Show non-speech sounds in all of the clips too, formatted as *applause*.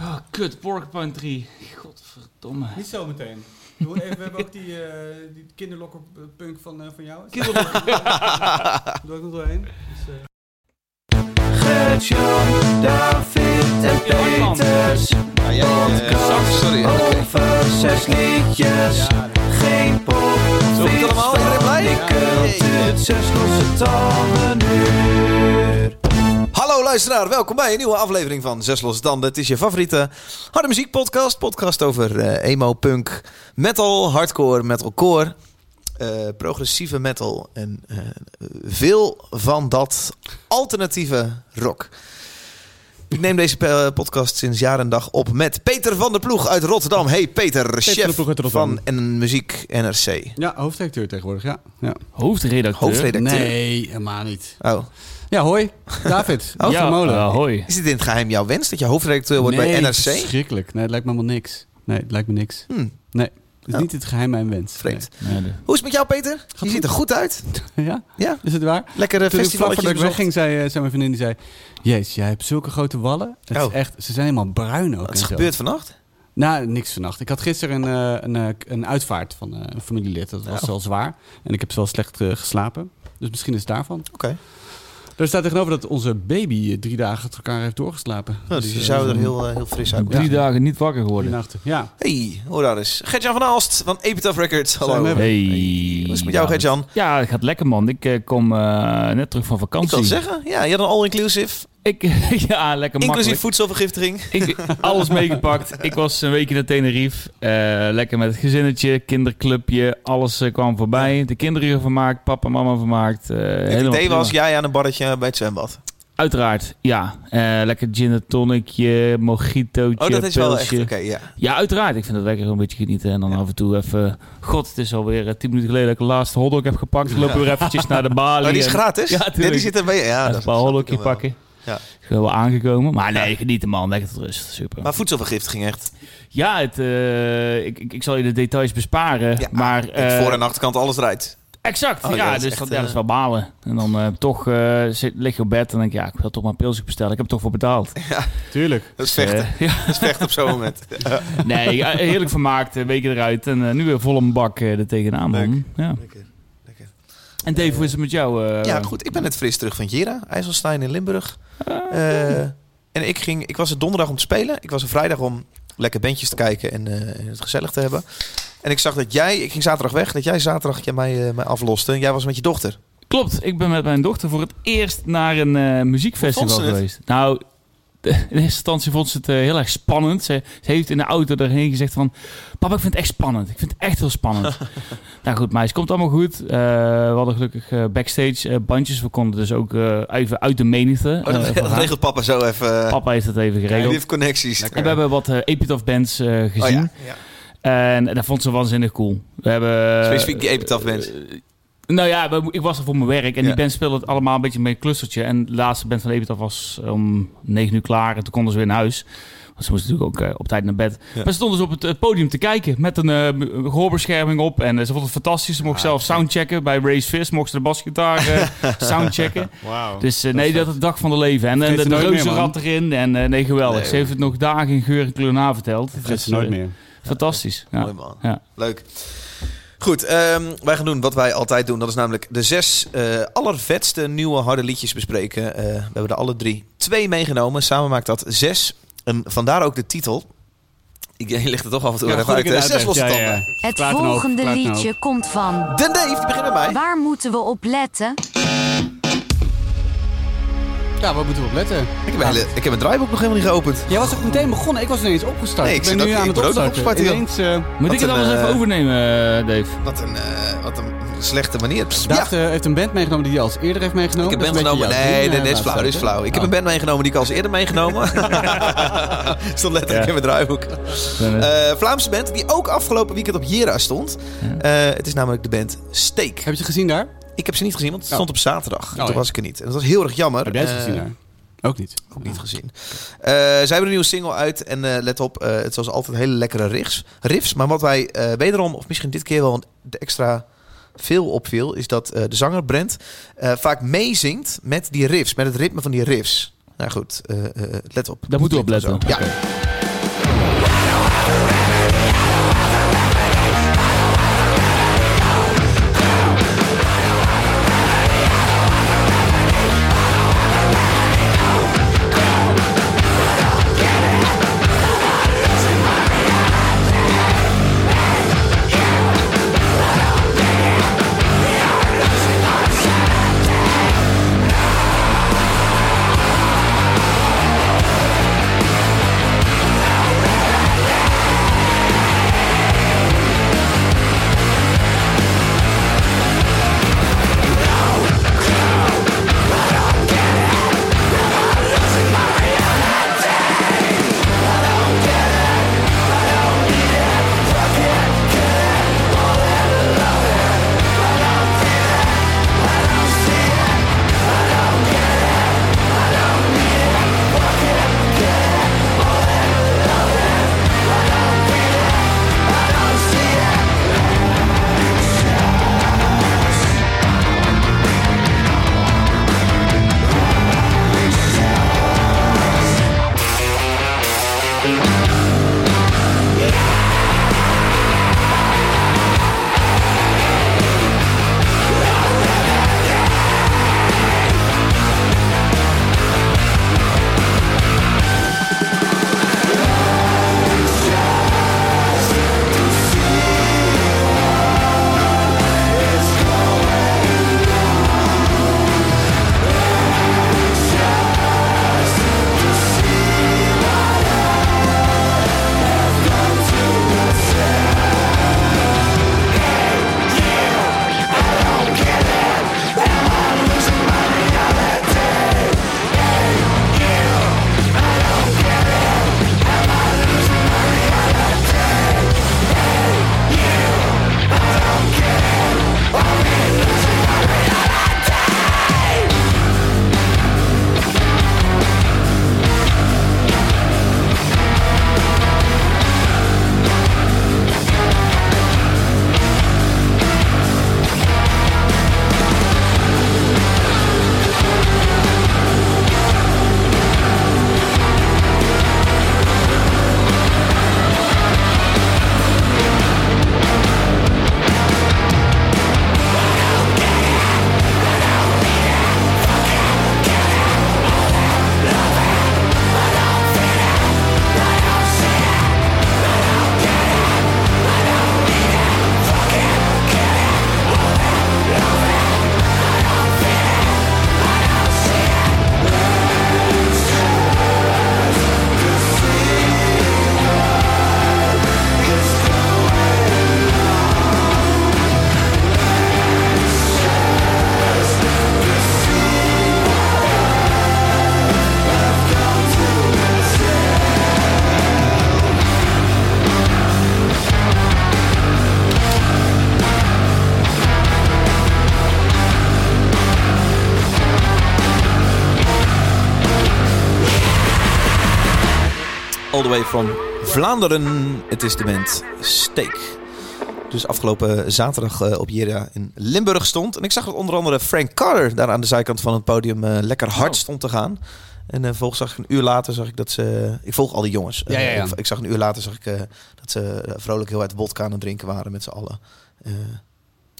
Oh, kut, Porcupine 3. Godverdomme. Niet zo meteen. Doe even, we hebben ook die, eh die kinderlokker punk van, eh, van jou. *laughs* Doe ik nog doorheen. Dus, eh, Gert-Jan, David en Peters. Ja, ja, ja, ja. Podcast Sorry, oké. over zes liedjes. Geen pop, Zo allemaal, iedereen blij? Cultuur, zes losse tanden uur. Hallo luisteraar, welkom bij een nieuwe aflevering van Zes Losse Tanden. Het is je favoriete harde muziek podcast. Podcast over eh, emo, punk, metal, hardcore, metalcore, eh progressieve metal en eh, veel van dat alternatieve rock. Ik neem deze podcast sinds jaar en dag op met Peter van der Ploeg uit Rotterdam. Hey Peter, chef Ploeg uit Rotterdam. van en Muziek NRC. ja, hoofdredacteur tegenwoordig, ja. ja. Hoofdredacteur. Hoofdredacteur. Nee, helemaal niet. Oh. Ja, hoi. David. Oh, *laughs* ja, van Molen. eh, hoi. Is dit in het geheim jouw wens dat je hoofdredacteur wordt nee, bij NRC? verschrikkelijk. Nee, het lijkt me helemaal niks. Nee, het lijkt me niks. Hmm, Nee, het is Oh. niet het geheim mijn wens. vreemd. Nee, Hoe is het met jou, Peter? je goed. ziet er goed uit. *laughs* Ja? Ja, Is het waar? ik vlak festival. voordat ik wegging, zei, eh, zei mijn vriendin, die zei... Jezus, jij hebt zulke grote wallen. Het Oh. is echt, ze zijn helemaal bruin ook. Wat is zo. gebeurd vannacht? Nou, niks vannacht. Ik had gisteren een, eh, een, eh, een uitvaart van eh, een familielid. Dat was Oh. wel zwaar. En ik heb wel slecht eh, geslapen. Dus misschien is het daarvan. Oké. Er staat tegenover dat onze baby eh, drie dagen achter elkaar heeft doorgeslapen. Nou, dus je eh, zou er zo'n heel, eh, heel fris uit Drie dagen niet wakker Drie geworden. nachten. Ja. Hey, hoor daar eens. Gertjan van Aalst van Epitaph Records. Hallo. Hebben. Hey. Wat is het met jou, Ja, Gertjan? Ja, het gaat lekker man. Ik eh, kom eh, net terug van Ik vakantie. wil zeggen, ja, je had een all-inclusive. Ik, *laughs* ja, lekker Inclusief voedselvergiftiging. Ik, alles meegepakt. Ik was een weekje naar Tenerife. Eh, lekker met het gezinnetje, kinderclubje. Alles eh, kwam voorbij. De kinderen vermaakt, papa en mama vermaakt. eh Het idee was, jij aan een barretje bij het zwembad. Uiteraard, ja. Lekker gin en tonicje, mojitootje, Oh, dat is wel echt, oké, ja. Ja, uiteraard. Ik vind het lekker een beetje genieten. En dan af en toe even... God, het is alweer tien minuten geleden dat ik de laatste hotdog heb gepakt. Ik loop weer eventjes naar de balie. Oh, die is en- gratis? Ja, tuurlijk. die zit er bij je. Ja, dat een paar hotdogje wel. Ja. Wel aangekomen. Maar nee, genieten man. Lekker tot rust. Super. Maar voedselvergiftiging echt. Ja, het, eh, ik, ik, ik zal je de details besparen. Ja, maar eh, voor- en achterkant alles eruit. exact. Oh, ja, ja, dat is dus echt, dat, ja, eh, dat is wel balen. En dan eh, toch eh, zit, lig je op bed en denk ik, ja, ik wil toch maar een pilsje bestellen. Ik heb er toch voor betaald. *laughs* Tuurlijk. Dat is Dus, vechten. ja, Dat is vechten op zo'n *laughs* moment. nee, ja, heerlijk vermaakt. weken eruit. En nu weer vol een bak eh, er tegenaan. Leuk. Ja. Lekker. En Dave, hoe is het met jou? eh? Ja, goed. Ik ben net fris terug van Jera, IJsselstein in Limburg. Eh, en ik, ging, ik was er donderdag om te spelen. Ik was er vrijdag om lekker bandjes te kijken en eh, het gezellig te hebben. En ik zag dat jij, ik ging zaterdag weg, dat jij zaterdag jij mij, mij afloste. En jij was met je dochter. Klopt, ik ben met mijn dochter voor het eerst naar een muziekfestival geweest. Nou, *laughs* in eerste instantie vond ze het eh, heel erg spannend. Ze, ze heeft in de auto erheen gezegd van... Papa, ik vind het echt spannend. Ik vind het echt heel spannend. *laughs* nou goed, maar het komt allemaal goed. Eh, we hadden gelukkig eh, backstage bandjes. We konden dus ook even uit de menigte. Oh, dat, *laughs* dat regelt papa zo even. Papa heeft het even geregeld. heeft connecties. en we hebben wat Epitaph bands gezien. Oh ja, ja. En dat vond ze waanzinnig cool. We hebben... Specifiek die Epitaph bands. Nou ja, we- ik was er voor mijn werk en Ja. die band speelde het allemaal een beetje met een clustertje. En de laatste band van Epitaph was om negen uur klaar en toen konden ze weer naar huis. Want ze moesten natuurlijk ook eh, op tijd naar bed. Ja. Maar ze stonden dus op het eh, podium te kijken met een eh, gehoorbescherming op. En ze vonden het fantastisch. Ze mochten Ah, zelf soundchecken. Bij Race Fist mochten ze de basgitaar eh, *laughs* soundchecken. Wauw. Dus nee, dat is de dag van de leven. En, de, ze de nooit meer, reuzenrad erin. En eh, nee, geweldig. Nee, ze heeft het nog dagen in geur en kleur na verteld. Dat Dus, nooit meer. Fantastisch. Ja. Mooi man. Ja. Leuk. Goed, ehm, wij gaan doen wat wij altijd doen. Dat is namelijk de zes eh, allervetste nieuwe harde liedjes bespreken. Eh, we hebben er alle drie twee meegenomen. Samen maakt dat zes. En vandaar ook de titel. Ik je legt het toch af en toe Ja, even uit. Zes losse uitlegt. Ja, tanden. ja. Het volgende liedje komt van. Den Dave, die begint bij mij. Waar moeten we op letten? Ja, wat moeten we op letten? Ik heb, hele, ik heb een draaiboek nog helemaal niet geopend. Jij was ook meteen begonnen. Ik was ineens opgestart. Nee, ik ben nu ook- aan het opstarten. Ineens, eh, Moet ik het alles even eh, overnemen, eh, Dave? Wat een, eh, wat een slechte manier. Ja, eh, heeft een band meegenomen die hij als eerder heeft meegenomen. ik heb Dat is band een beetje genomen. Nee, nee, eh, dit is flauw. Is flauw. Ik heb een band meegenomen die ik al eens eerder meegenomen. *laughs* *laughs* Stond letterlijk in mijn draaiboek. Eh, Eh, Vlaamse band die ook afgelopen weekend op Jera stond. Eh, het is namelijk de band Steak. oh. Heb je ze gezien daar? Ik heb ze niet gezien, want het Oh. stond op zaterdag. Oh, toen ja. was ik er niet. En dat was heel erg jammer. Heb jij ze Eh, gezien daar? Ook niet. Ook niet gezien. Eh, zij hebben een nieuwe single uit. En eh, let op, eh, het zoals altijd hele lekkere riffs. riffs. Maar wat wij eh, wederom, of misschien dit keer wel een de extra veel opviel... is dat eh, de zanger Brent eh, vaak meezingt met die riffs. Met het ritme van die riffs. Nou goed, eh, eh, let op. Daar moeten we op letten. Ja. All the way from Vlaanderen. Het is de band Steak. Dus afgelopen zaterdag eh, op Jera in Limburg stond. En ik zag dat onder andere Frank Carter daar aan de zijkant van het podium eh, lekker hard Oh. stond te gaan. En eh volgens zag ik een uur later zag ik dat ze... Ik volg al die jongens. Ja, ja, ja. Ik, ik zag een uur later zag ik, dat ze vrolijk heel uit wodka aan het drinken waren met z'n allen.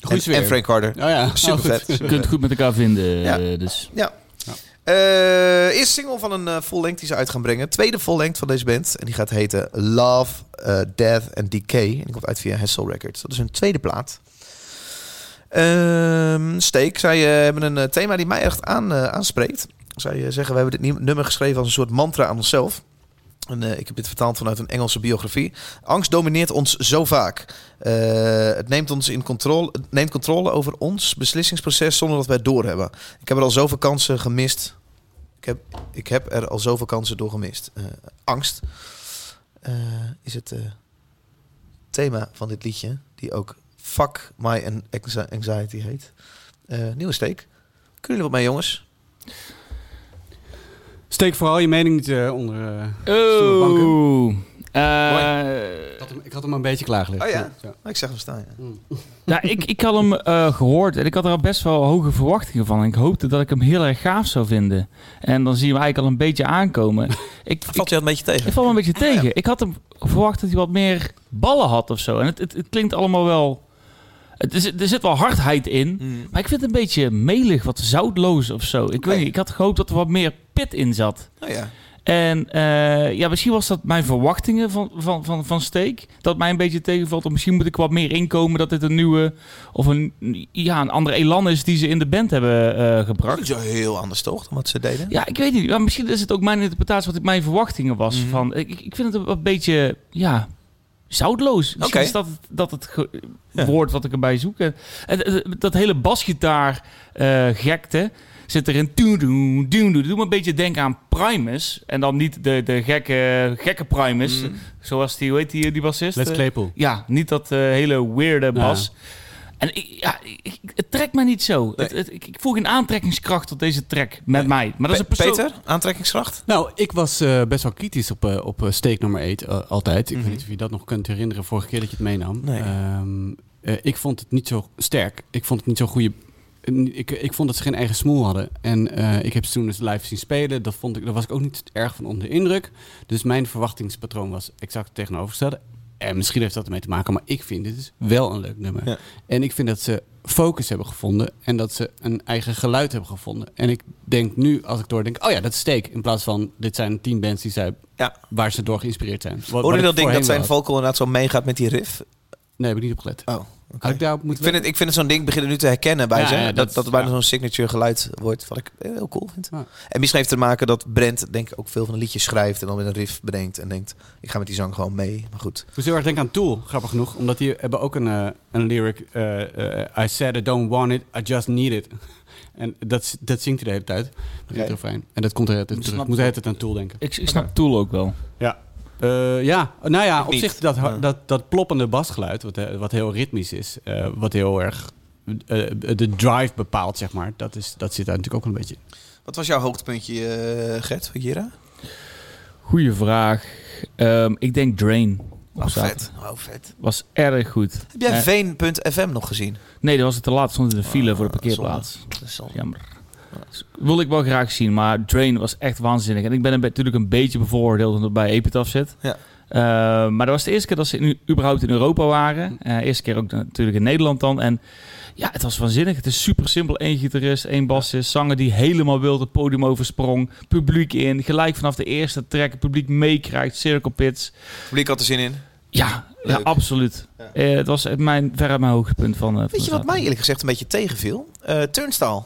Goeie en, en Frank Carter. Oh ja, Super Oh, vet. goed. *laughs* Je kunt het goed met elkaar vinden. Ja. dus. Ja. Eh, eerste single van een eh full-length die ze uit gaan brengen. Tweede full-length van deze band. En die gaat heten Love, eh, Death and Decay. En die komt uit via Hessel Records. Dat is hun tweede plaat. Ehm Steek, zij hebben een thema die mij echt aan, aanspreekt. Zij zeggen, we hebben dit nummer geschreven als een soort mantra aan onszelf. En, ik heb dit vertaald vanuit een Engelse biografie. Angst domineert ons zo vaak. Het neemt ons in controle, neemt controle over ons beslissingsproces zonder dat wij het doorhebben. Ik heb er al zoveel kansen gemist. Ik heb, ik heb er al zoveel kansen door gemist. Eh, angst eh, is het eh, thema van dit liedje, die ook Fuck My An- Anxi- Anxiety heet. Eh, nieuwe steek. Kunnen jullie wat mee, jongens? Steek vooral je mening niet onder... eh. Oh. Eh, Ik had, hem, ik had hem een beetje klaar gelegd. Oh ja? Ik zeg hem staan, ja. Ja, *laughs* ik, ik had hem eh, gehoord en ik had er al best wel hoge verwachtingen van. En ik hoopte dat ik hem heel erg gaaf zou vinden. En dan zie je hem eigenlijk al een beetje aankomen. Ik, *laughs* ik, Valt je dat een beetje tegen? ik val me een beetje *laughs* tegen. Ik had hem verwacht dat hij wat meer ballen had of zo. En het, het, het klinkt allemaal wel... Het is, er zit wel hardheid in. Hmm. Maar ik vind het een beetje melig, wat zoutloos of zo. Ik weet niet, ik had gehoopt dat er wat meer pit in zat. Oh ja. En eh, ja, misschien was dat mijn verwachtingen van, van, van, van Steak. Dat mij een beetje tegenvalt. Of misschien moet ik wat meer inkomen dat dit een nieuwe... Of een, ja, een andere elan is die ze in de band hebben Niet gebracht. zo heel anders toch, dan wat ze deden? Ja, ik weet niet. Maar misschien is het ook mijn interpretatie wat ik mijn verwachtingen was. Mhm. van, ik, ik vind het een beetje, ja, zoutloos. Misschien is dat, het- dat het Ja. woord wat ik erbij zoek. En, en- en dat hele basgitaar eh, gekte zit erin. Doe, doe, doe, doe. Doe me een beetje denken aan Primus. En dan niet de, de gekke, gekke Primus. Mhm. Zoals die, hoe heet die, die bassist? Let's Eh, Claypool. ja, niet dat eh, hele weirde bas. En ik, ja, ik, ik- het trekt mij niet zo. Nee. Het, het- ik, ik voel geen aantrekkingskracht tot deze track met Nee. mij. Maar dat is een persoon... Peter, aantrekkingskracht? Nou, ik was eh, best wel kritisch op, eh, op eh, steak nummer 8 altijd. Ik Mhm. weet niet of je dat nog kunt herinneren, vorige keer dat je het meenam. Nee. Ehm, eh, ik vond het niet zo sterk. Ik vond het niet zo goede... Ik, ik vond dat ze geen eigen smoel hadden. En eh, ik heb ze toen dus live zien spelen. Dat vond ik, daar was ik ook niet erg van onder de indruk. Dus mijn verwachtingspatroon was exact tegenovergestelde. En misschien heeft dat ermee te maken, maar ik vind dit is wel een leuk nummer. Ja. En ik vind dat ze focus hebben gevonden en dat ze een eigen geluid hebben gevonden. En ik denk nu, als ik doordenk, oh ja, dat is Steak. In plaats van, dit zijn tien bands die zij, Ja. waar ze door geïnspireerd zijn. Wat je dat ding dat zijn vocal inderdaad zo meegaat met die riff? Nee, heb ik niet opgelet. Oh, ik daarop Ik moeten vind, het, ik vind het zo'n ding beginnen nu te herkennen bij Ja, ze. ja, dat, dat dat, het bijna ja. zo'n signature geluid wordt. Wat ik heel cool vind. Ja. En misschien heeft het te maken dat Brent denk ik ook veel van de liedjes schrijft. En dan met een riff bedenkt. En denkt, ik ga met die zang gewoon mee. Maar goed. Ik moest heel erg denken aan Tool, grappig genoeg. Omdat die hebben ook een, eh, een lyric. eh, eh, I said I don't want it, I just need it. *laughs* En dat, dat zingt hij de hele tijd. Oké. het refrein. En dat komt er altijd Ik terug. Ik moet de hele het. tijd aan Tool denken. Ik, ik snap Tool ook wel. Ja. Eh, ja, nou ja, op zich dat, dat, dat ploppende basgeluid, wat, wat heel ritmisch is, eh, wat heel erg eh, de drive bepaalt, zeg maar. Dat, is, dat zit daar natuurlijk ook een beetje in. Wat was jouw hoogtepuntje, eh Gert, van Jira? Goeie vraag. Ehm, ik denk Drain. Oh, vet. Oh, vet. Was erg goed. Heb jij Veen.fm nog gezien? Nee, dat was het te laat. Stond in de file Oh, voor de parkeerplaats. Dat is zonde. Jammer. Wilde ik wel graag zien, maar Drain was echt waanzinnig. En ik ben natuurlijk een beetje bevooroordeeld omdat het bij Epitaph zit. Ja. Eh, maar dat was de eerste keer dat ze nu überhaupt in Europa waren. Eh eerste keer ook natuurlijk in Nederland dan. En ja, het was waanzinnig. Het is super simpel. Eén gitarist, één bassist, zanger die helemaal wild het podium oversprong. Publiek in, gelijk vanaf de eerste track. Het publiek meekrijgt, circle pits. Publiek had er zin in. Ja, ja absoluut. Ja. Eh, het was mijn, verre mijn hoogtepunt van, van Weet je wat mij eerlijk gezegd een beetje tegenviel? Turnstile.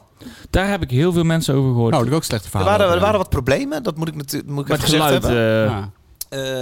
Daar heb ik heel veel mensen over gehoord. Nou, dat ook slechte Er waren, er waren wat problemen, dat moet ik natuurlijk moet ik Met even gezegd geluid. hebben. eh, ja.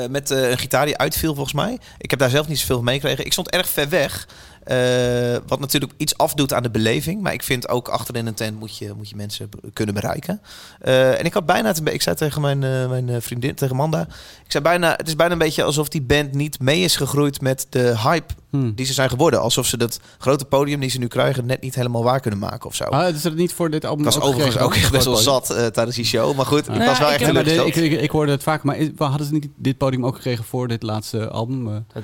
Eh, met eh, een gitaar die uitviel volgens mij. Ik heb daar zelf niet zoveel van meegekregen. Ik stond erg ver weg. eh, wat natuurlijk iets afdoet aan de beleving. Maar ik vind ook achterin een tent moet je, moet je mensen kunnen bereiken. Eh, en ik had bijna, het, ik zei tegen mijn, eh, mijn vriendin, tegen Manda. Ik zei bijna, het is bijna een beetje alsof die band niet mee is gegroeid met de hype Hm. die ze zijn geworden. Alsof ze dat grote podium die ze nu krijgen net niet helemaal waar kunnen maken of zo. Ah, is dat niet voor dit album ik was ook overigens ook echt best wel zat eh, tijdens die show. Maar goed, ik Nou was wel ja, echt ik teleurgesteld. ik, ik, ik hoorde het vaak, maar is, hadden ze niet dit podium ook gekregen voor dit laatste album? Eh, Dat-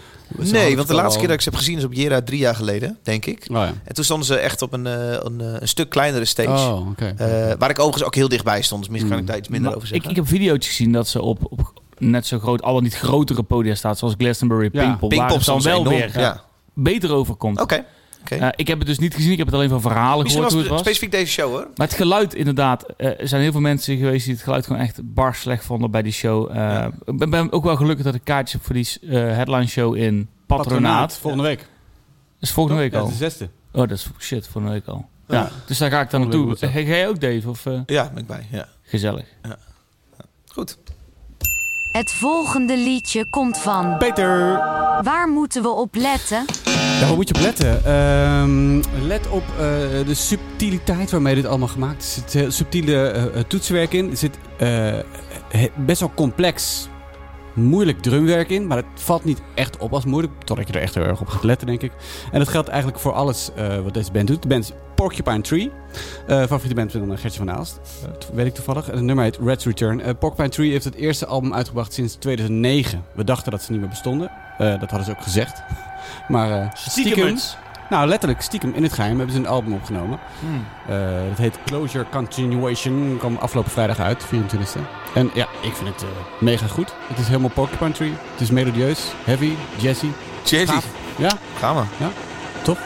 Nee, want de laatste keer dat ik ze heb gezien is op Jera drie jaar geleden, denk ik. Oh ja. En toen stonden ze echt op een, eh, een, een stuk kleinere stage. Oh, oké. Eh, waar ik overigens ook heel dichtbij stond. Dus misschien kan ik Hmm. daar iets minder Maar over ik, zeggen. ik heb video's gezien dat ze op, op net zo groot, al dan niet grotere podia staat, zoals Glastonbury, Ja, Pinkpop, het dan wel enorm. weer Ja. beter overkomt. Oké. oké. Eh, ik heb het dus niet gezien, ik heb het alleen van verhalen Misschien gehoord het hoe het was. specifiek deze show hoor. Maar het geluid inderdaad, eh, er zijn heel veel mensen geweest die het geluid gewoon echt bar slecht vonden bij die show. Eh, Ja. Ik ben, ben ook wel gelukkig dat ik kaartjes heb voor die eh, headline show in Patronaat. volgende week. Dat is volgende week Ja, al. de zesde. Oh, dat is shit, volgende week al. Ja, Ja. dus daar ga ik dan naartoe. Ga jij ook, Dave? Of, eh, Ja, ben ik bij. Ja. gezellig. Goed. Het volgende liedje komt van. Peter! Waar moeten we op letten? Ja, hoe moet je op letten? Ehm, let op eh, de subtiliteit waarmee dit allemaal gemaakt is. Er zit heel subtiele eh, eh, toetsenwerk in. Er zit eh, best wel complex moeilijk drumwerk in, maar het valt niet echt op als moeilijk, totdat je er echt heel erg op gaat letten, denk ik. En dat geldt eigenlijk voor alles eh, wat deze band doet. De band is Porcupine Tree. Eh, favoriete band van uh, Gertje van Aalst. Eh, dat weet ik toevallig. En het nummer heet Red's Return. Eh, Porcupine Tree heeft het eerste album uitgebracht sinds 2009. We dachten dat ze niet meer bestonden. Eh, dat hadden ze ook gezegd. *laughs* Maar eh, stiekem, Stiekemens. nou letterlijk stiekem in het geheim hebben ze een album opgenomen. Hmm. Eh, dat heet Closure Continuation. Kwam afgelopen vrijdag uit, 24e. En ja, ik vind het eh, mega goed. Het is helemaal Porcupine Tree. Het is melodieus, heavy, jazzy. Jazzy. Ja, Gaan we. top.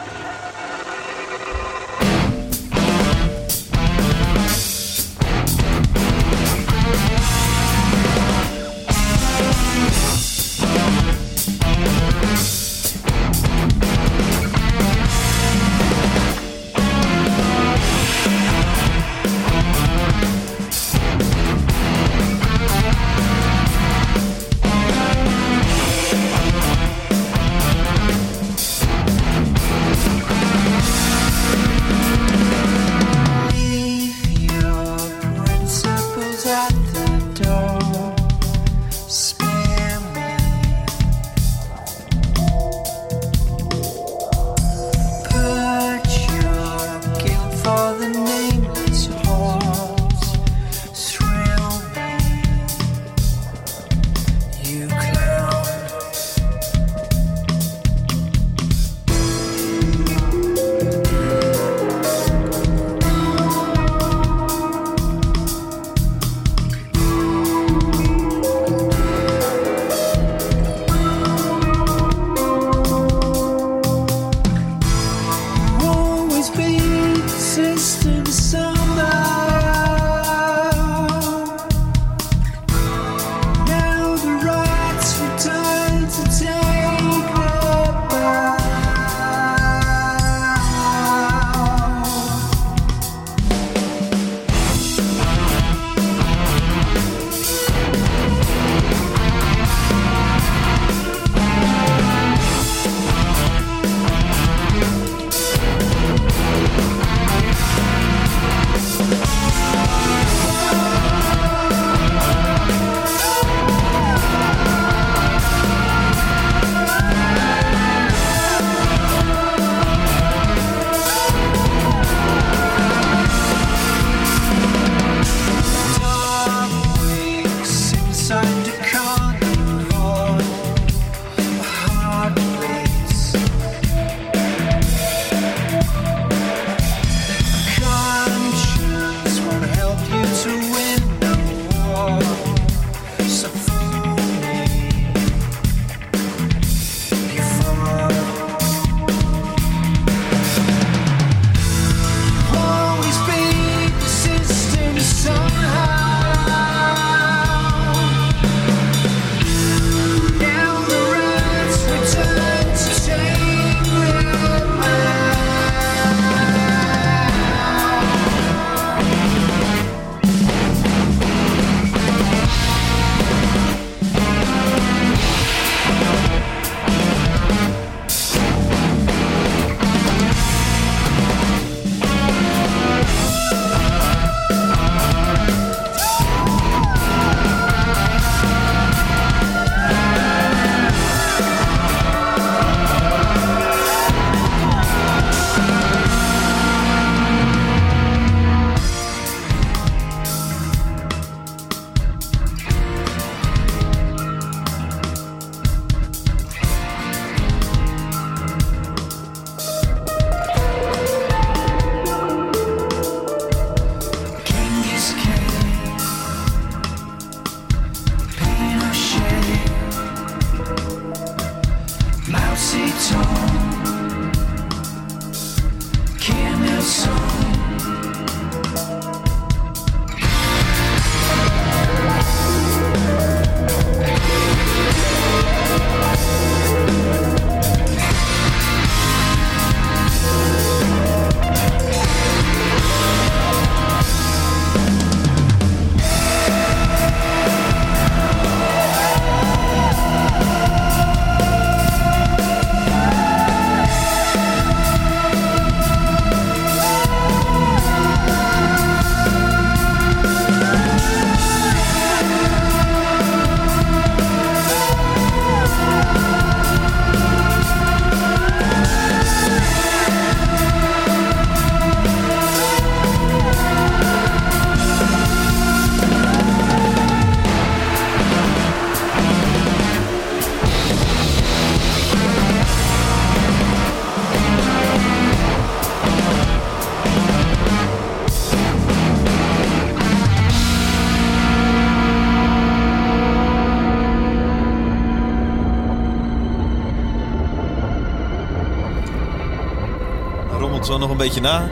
Beetje na.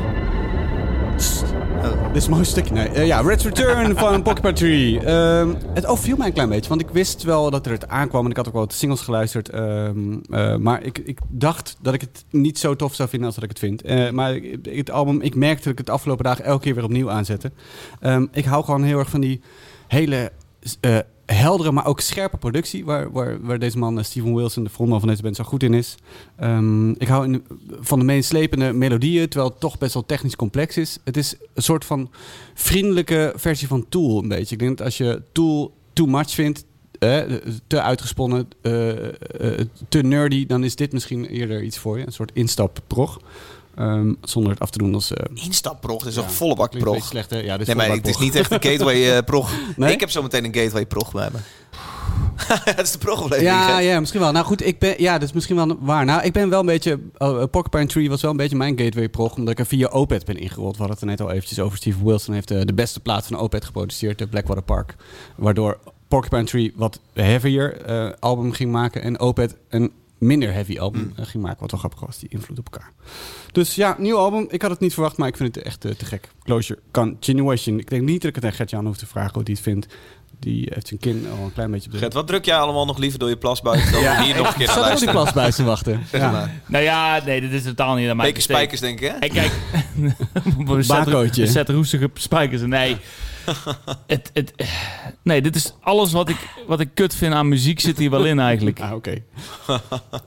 Oh. Dit is een mooi stukje. Nee. Eh, ja, Red's Return *laughs* van Porcupine Tree. Ehm, het overviel mij een klein beetje. Want ik wist wel dat er het aankwam. En ik had ook wel wat singles geluisterd. ehm, eh, maar ik, ik dacht dat ik het niet zo tof zou vinden als dat ik het vind. Eh, maar ik- het album, ik merkte dat ik het afgelopen dagen elke keer weer opnieuw aanzette. Ehm, ik hou gewoon heel erg van die hele... heldere, maar ook scherpe productie. Waar, waar, waar deze man, eh, Steven Wilson, de frontman van deze band, zo goed in is. Ehm, ik hou in, van de meeslepende melodieën, terwijl het toch best wel technisch complex is. Het is een soort van vriendelijke versie van Tool, een beetje. Ik denk dat als je Tool too much vindt, te uitgesponnen, eh, eh, te nerdy, dan is dit misschien eerder iets voor je. Een soort instapprog. Ehm, zonder het af te doen als... eh Instapprog, dat is Ja, ook volle bak een prog. slecht, hè? Ja, dit is Nee, maar het is niet echt een gateway eh, prog. *laughs* Nee? Ik heb zo meteen een gateway prog bij me. *laughs* Het is de prog-aflevering. Ja, ja, misschien wel. Nou goed, ik ben, ja, dat is misschien wel waar. Nou, ik ben wel een beetje... Uh, Porcupine Tree was wel een beetje mijn gateway prog, omdat ik er via Opeth ben ingerold. We hadden het er net al eventjes over. Steve Wilson heeft eh, de beste plaat van Opeth geproduceerd, de Blackwater Park. Waardoor Porcupine Tree wat heavier eh, album ging maken en Opeth een minder heavy album Mm. eh, ging maken. Wat wel grappig was, die invloed op elkaar. Dus ja, nieuw album. Ik had het niet verwacht, maar ik vind het echt eh, te gek. Closure Continuation. Ik denk niet dat ik het aan Gert-Jan hoef te vragen hoe hij het vindt. Die heeft zijn kin al een klein beetje op Gert, wat druk jij allemaal nog liever door je plasbuik dan hier nog een keer zat ook die bij te wachten. *laughs* Ja. Nou ja, nee, dit is totaal niet aan mij Beetje spijkers, denk ik, hè? En kijk, *laughs* *laughs* we zetten roestige spijkers. Nee, *laughs* het, het, nee, dit is alles wat ik, wat ik kut vind aan muziek zit hier wel in eigenlijk. Ah, oké. *laughs*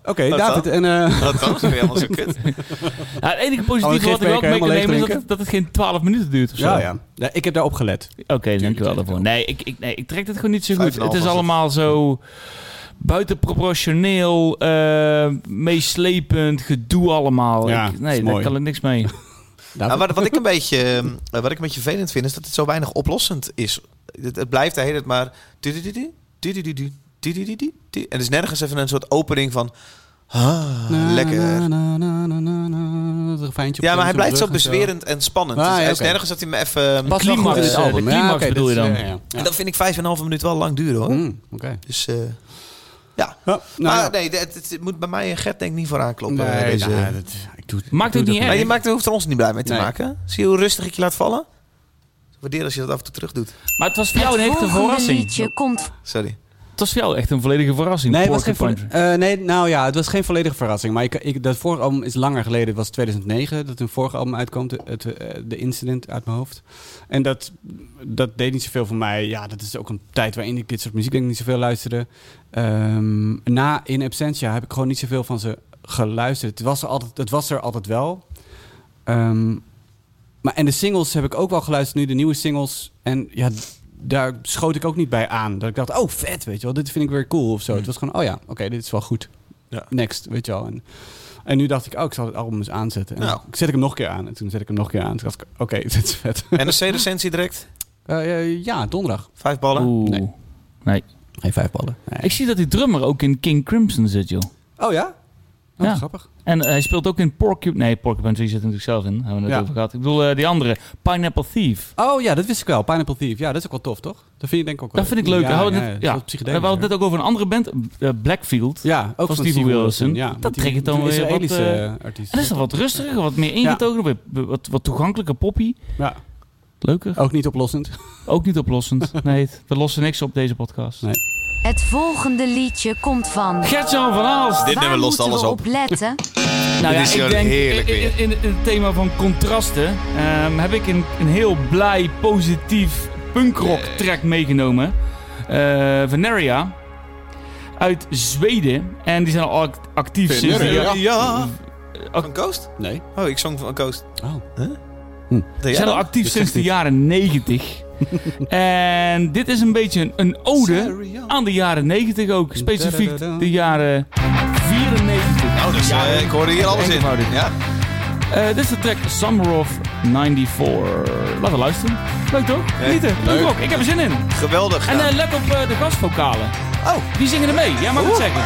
Oké, David. En, eh, *laughs* dan? Vind je helemaal zo kut? Het enige Oh, positieve een wat ik gifbeker mee kan nemen is dat het, dat het geen 12 minuten duurt of zo. ja, ja. ja. Ik heb daarop gelet. Oké, dankjewel tuurlijk daarvoor. wel. Nee ik, ik, nee, ik trek het gewoon niet zo goed. Het is was allemaal zo buitenproportioneel, eh meeslepend, gedoe allemaal. Ja, ik, nee, daar kan ik niks mee. Nou, wat, wat, ik een beetje, eh, wat ik een beetje vervelend vind, is dat het zo weinig oplossend is. Het, het blijft de hele tijd maar... En er is nergens even een soort opening van... Ah, Na, lekker. na, na, Ja, maar hij blijft zo rug en spannend. Ah, Dus hij is nergens dat hij me even... Wel climax, goed in het eh, album. Ja, climax bedoel je is- dan? ja. En dat vind ik vijf en een halve minuut wel lang duren, hoor. Mm, Oké. Dus, eh, Ja, maar nou, ja. nee, het, het- het moet bij mij en Gert denk ik niet voor aankloppen. Nee, deze- nou, dat, ik doe, Maakt ook niet Maar je maakt, hoeft er ons niet blij mee te Nee. maken. Zie je hoe rustig ik je laat vallen? Waardeer als je dat af en toe terug doet. Maar het was voor jou een Het echte volgende verrassing. liedje komt Sorry. Was voor jou echt een volledige verrassing. Nee, het was geen volle- eh, nee, nou ja, het was geen volledige verrassing. Maar ik, ik, dat vorige album is langer geleden. Het was 2009 dat een vorige album uitkwam. De, het, eh, de Incident uit mijn hoofd. En dat, dat deed niet zoveel voor mij. Ja, dat is ook een tijd waarin ik dit soort muziek denk ik niet zoveel luisterde. Ehm, na In Absentia heb ik gewoon niet zoveel van ze geluisterd. Het was er altijd, het was er altijd wel. Ehm, maar en de singles heb ik ook wel geluisterd nu, de nieuwe singles. En ja, daar schoot ik ook niet bij aan. Dat ik dacht, oh vet, weet je wel, dit vind ik weer cool of zo. Het was gewoon, oh ja, oké, dit is wel goed. Ja. Next, weet je wel. En, en nu dacht ik, oh, ik zal het album eens aanzetten. En Nou. ik zet ik hem nog een keer aan. En toen zet ik hem nog een keer aan. Toen dacht ik, oké, *laughs* dit is vet. NRC-recensie direct. Eh, eh, ja, donderdag. Vijf ballen. Oeh. Nee. Nee. Geen vijf ballen. Ik zie dat die drummer ook in King Crimson zit, joh. Oh ja? Oh, Ja. grappig. En eh, hij speelt ook in Porcupine... Nee, Porcupine Tree zit er natuurlijk zelf in. Daar hebben we het Ja. over gehad. Ik bedoel, eh, die andere. Pineapple Thief. Oh ja, dat wist ik wel. Pineapple Thief. Ja, dat is ook wel tof, toch? Dat vind je denk ik ook wel. Dat vind ik leuk. Ja, we net- ja. We hadden het net ook over een andere band. eh, Blackfield. Ja, ook van Steve Wilson. Ja, Dat trekt het dan weer wat, eh, artiest. En dat is dan wat rustiger, wat meer ingetogen. Wat, wat, wat toegankelijker poppy. Ja, Leuker. ook niet oplossend. Ook niet oplossend. Nee, we lossen niks op deze podcast. Nee. Het volgende liedje komt van... Gert-Jan van Aalst. Dit Waar nummer lost moeten alles we op. letten? *laughs* Nou ja, is ik denk heerlijk in, in, in- in het thema van contrasten ehm, heb ik een, een heel blij, positief punkrock track meegenomen. Eh Veneria uit Zweden. En die zijn al act- actief sinds Veneria? ja, Van Coast? Nee. Oh, ik zong van Coast. Oh. Die jij zijn al actief Dat sinds de jaren 90. *laughs* en dit is een beetje een, een ode aan de jaren 90 ook. Specifiek de jaren 94. Nou, dus Ja, eh, ik hoorde hier alles in. Ja? Eh, dit is de track Summer of 94. Laten we luisteren. Leuk toch? Genieten. Leuk ook. Ik heb er zin in. Geweldig. En eh, let op de gastvokalen. oh, Die zingen er mee. Jij mag het zeggen.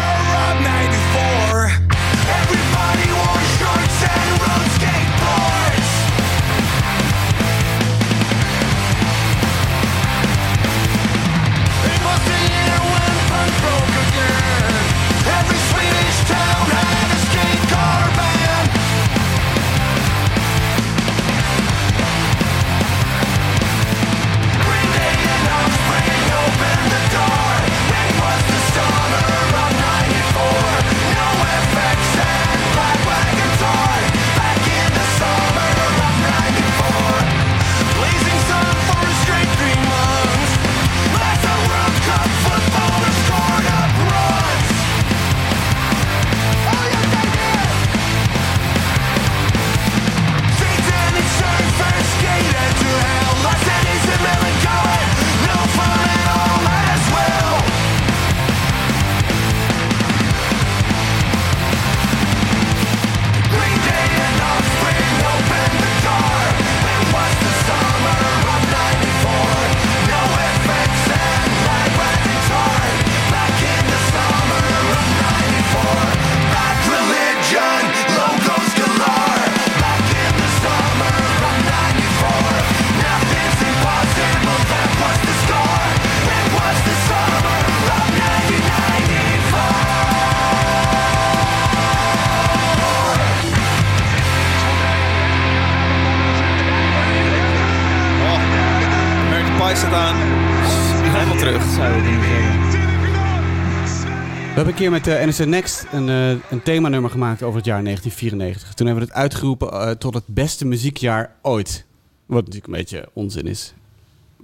Keer met de NSN Next een, eh, een themanummer gemaakt over het jaar 1994. Toen hebben we het uitgeroepen eh, tot het beste muziekjaar ooit. Wat natuurlijk een beetje onzin is.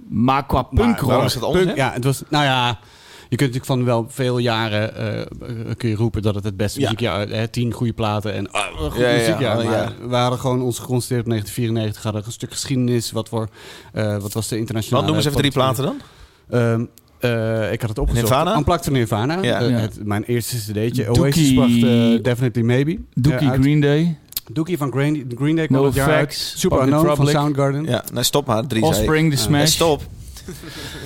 Maar qua punkrock... is dat onzin? Punk- ja, het was, nou ja, je kunt natuurlijk van wel veel jaren eh, kun je roepen dat het het beste Ja. muziekjaar is. Tien goede platen en een goed Ja, ja, muziekjaar. ja. Maar we hadden gewoon ons geconstateerd op 1994. Hadden een stuk geschiedenis. Wat, voor, eh, wat was de internationale... Wat noemen ze even drie platen dan? Ehm, eh, ik had het opgezocht. Nirvana? Unplugged van Nirvana. Ja. Ja. het- mijn eerste cd'tje. Dookie- Oasis bracht eh, Definitely Maybe. Dookie. Green Day, Dookie van Green, Green Day kwam No het jaar uit. Super Unknown van Soundgarden. Ja, nee, stop maar. Drie. Offspring, The. Smash. Nee, stop.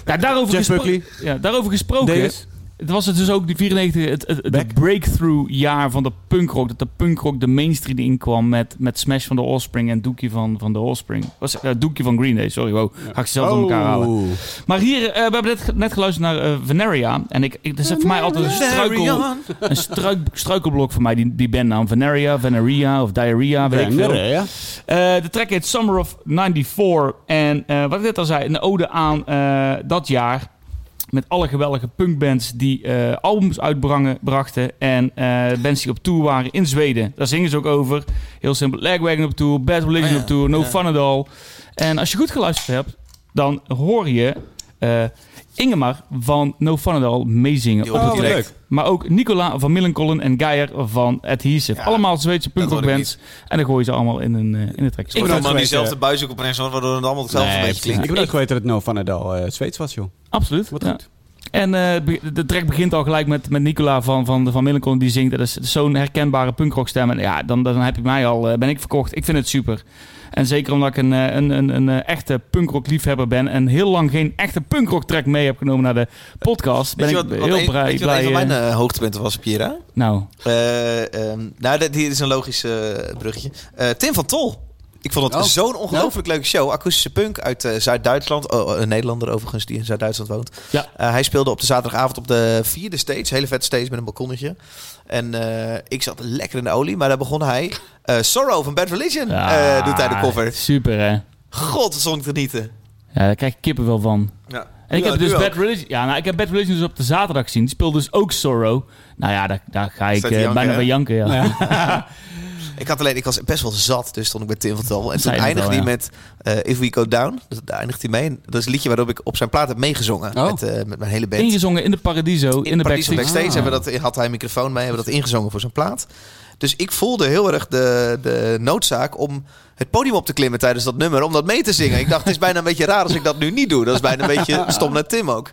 Ja, daarover, Jeff gespro- Buckley. ja, daarover gesproken. DS. Het was het dus ook die 94, het, het, breakthrough jaar van de punkrock. Dat de punkrock de mainstream inkwam met, met Smash van de Offspring en Dookie van, van de Offspring. Was, uh, Dookie van Green Day, sorry. Wow, ga ik ze zelf door elkaar halen. Oh. Maar hier, eh, we hebben net, net geluisterd naar eh, Veneria. En ik, ik, dat is voor mij altijd een, struikel, een struik, struikelblok voor mij, die, die bandnaam. Veneria, Veneria of Diarrhea, weet ik veel. Eh, de track heet Summer of 94. En eh, wat ik net al zei, een ode aan eh, dat jaar. Met alle geweldige punkbands die eh, albums uitbrachten. brachten en eh, bands die op tour waren in Zweden. Daar zingen ze ook over. Heel simpel. Lagwagon op tour, Bad Religion Oh ja, op tour, No ja. Fun at All. En als je goed geluisterd hebt, dan hoor je eh Ingemar van No Fun at All meezingen op het direct. Maar ook Nicola van Millencolin en Geijer van Adhesive. Ja, allemaal Zweedse ik punkrockbands. En dan gooi je ze allemaal in een, eh, in een track. Ik Ik vind- allemaal het diezelfde buishoek op rechts, waardoor het allemaal hetzelfde Nee, klinkt. Ik heb ook geweten dat het No Van Adel eh Zweeds was, joh. Absoluut. Wat ja. goed. En eh, de track begint al gelijk met, met Nicola van, van, van Millencolin die zingt. Dat is zo'n herkenbare punkrockstem. En ja, dan, dan heb je mij al, ben ik verkocht. Ik vind het super. En zeker omdat ik een, eh, een, een, een eh, echte punkrock liefhebber ben. En heel lang geen echte punkrock track mee heb genomen naar de podcast. Ben ik heel een, blij. weet je wat een van mijn eh, eh, hoogtepunten was, Piera? nou, Eh, ehm, nou, dit hier is een logisch bruggetje. Eh, Tim van Tol. Ik vond het Oh. zo'n ongelooflijk leuke show. Akoestische punk uit Zuid-Duitsland. Oh, oh, een Nederlander overigens die in Zuid-Duitsland woont. Ja. Eh, hij speelde op de zaterdagavond op de vierde stage. Hele vette stage met een balkonnetje. En eh, ik zat lekker in de olie. Maar daar begon hij... eh, Sorrow van Bad Religion ja, eh, doet hij de cover. Super hè. God, wat stond ik genieten. Ja, daar krijg ik kippen wel van. Ja. En ik Ja, heb dus Bad ook. Religion, ja, nou, ik heb Bad Religion dus op de zaterdag gezien. Die speelde dus ook Sorrow. Nou ja, daar, daar ga ik bijna bij janken. Ja. *laughs* *laughs* Ik had alleen, ik was best wel zat, dus stond ik bij Tim van Tol. En toen eindigde hij met eh, If We Go Down. Dus daar eindigt hij mee. Dat is een liedje waarop ik op zijn plaat heb meegezongen. Oh. Met, eh, met mijn hele band. Ingezongen in de Paradiso, in, in de Paradiso backstage. backstage Ah. hebben dat, had hij een microfoon mee, hebben we dat ingezongen voor zijn plaat. Dus ik voelde heel erg de, de noodzaak om het podium op te klimmen tijdens dat nummer, om dat mee te zingen. Ik dacht, het is bijna een beetje raar als ik dat nu niet doe. Dat is bijna een beetje *laughs* stom naar Tim ook.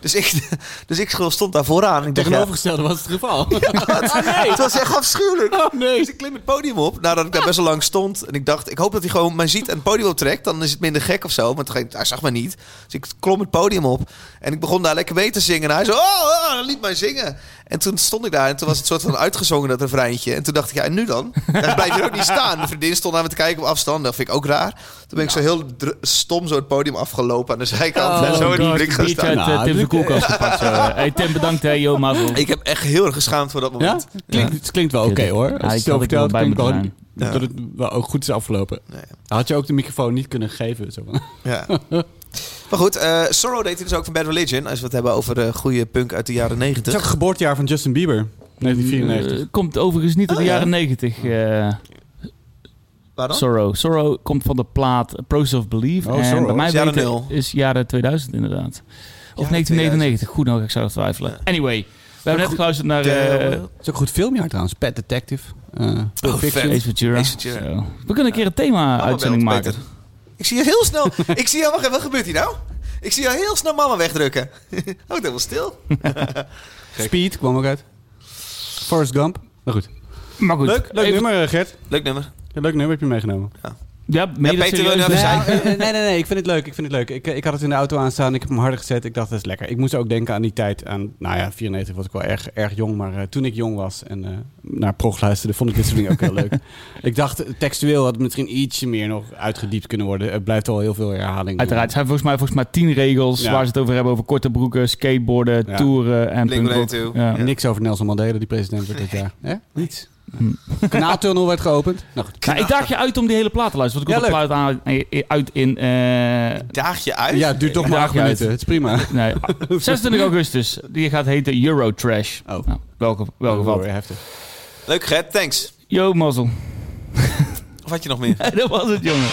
Dus ik, *laughs* dus ik stond daar vooraan. Ik dacht, ja, Tegenovergestelde was het geval. *laughs* het was echt afschuwelijk. Oh nee. Dus ik klim het podium op, nadat ik daar best wel lang stond. En ik dacht, ik hoop dat hij gewoon mij ziet en het podium optrekt. Dan is het minder gek of zo. Maar toen hij zag me niet. Dus ik klom het podium op. En ik begon daar lekker mee te zingen. En hij zo, oh, oh, hij liet mij zingen. En toen stond ik daar en toen was het soort van uitgezongen dat refreintje. En toen dacht ik, ja, en nu dan? Dan blijf je ook niet staan. De vriendin stond naar me te kijken afstand. Dat vind ik ook raar. Toen ben ik zo heel dr- stom zo het podium afgelopen aan de zijkant. en zo in de gaan biertje staan. uit eh, Nou, Tim's dit- koelkast gepakt. Eh. *laughs* Hey Tim, bedankt hè, yo. Ik heb echt heel erg geschaamd voor dat Ja? moment. Klinkt, Het klinkt wel oké hoor. Als Ja, je ik het vertelt, bij wel zijn. dat het wel ook goed is afgelopen. Nee. Had je ook de microfoon niet kunnen geven? Zo. van- Ja. *laughs* maar goed, eh, Sorrow deed hij dus ook van Bad Religion. Als we het hebben over uh, goede punk uit de jaren Het is 90. ook het geboortejaar van Justin Bieber. 1994. Eh, komt overigens niet uit de Oh, ja. jaren 90. eh, Waar dan? Sorrow. Sorrow komt van de plaat Process of Belief. Oh, en Sorrow. bij mij Is jaren weten is jaren 2000 inderdaad. Of Jaren 1999. Goed nog, ik zou twijfelen. Anyway, we hebben net geluisterd naar eh Het is ook een goed filmjaar trouwens. Pet Detective. eh Pulp Oh, Fiction. vet. Ace Ventura. Ace Ventura. Zo. We kunnen een keer een thema-uitzending maken. Ik zie je heel snel. *laughs* ik zie jou, wacht even, wat gebeurt hier nou? Ik zie jou heel snel mama wegdrukken. *laughs* Houd helemaal stil. *laughs* Speed kwam ook uit. Forrest Gump. Nou goed. Maar goed. Leuk, leuk even- nummer Gert. Leuk nummer. Een leuk nummer heb je meegenomen. Ja, je dat Peter wil serieus? Ja. even Nee, nee, nee, nee, ik vind het leuk. Ik vind het leuk. Ik, ik had het in de auto aanstaan. Ik heb hem harder gezet. Ik dacht, dat is lekker. Ik moest ook denken aan die tijd. Aan, nou ja, 94 was ik wel erg, erg jong. Maar eh, toen ik jong was en eh, naar prog luisterde, vond ik dit soort dingen ook heel leuk. *laughs* Ik dacht, eh, textueel had het misschien ietsje meer nog uitgediept kunnen worden. Het blijft wel heel veel herhaling. Uiteraard. Het zijn volgens mij, volgens mij tien regels Ja. waar ze het over hebben. Over korte broeken, skateboarden, Ja. toeren en Blink-182. punkrock. Ja. Niks over Nelson Mandela, die president werd dit jaar. Hè? Niets. Kanaaltunnel werd geopend. Nou goed. Nou, ik daag je uit om die hele plaat te luisteren. Want ik Ja, kom de plaat aan, uit in... eh, Daag je uit? Ja, het duurt toch Ik maar acht minuten. Het is prima. nee, *laughs* 26 augustus. Die gaat heten Eurotrash. Oh. Nou, welke, welke Wel wat? weer heftig. Leuk, Gert. Thanks. Yo, mazzel. Of had je nog meer? *laughs* dat was het, jongen.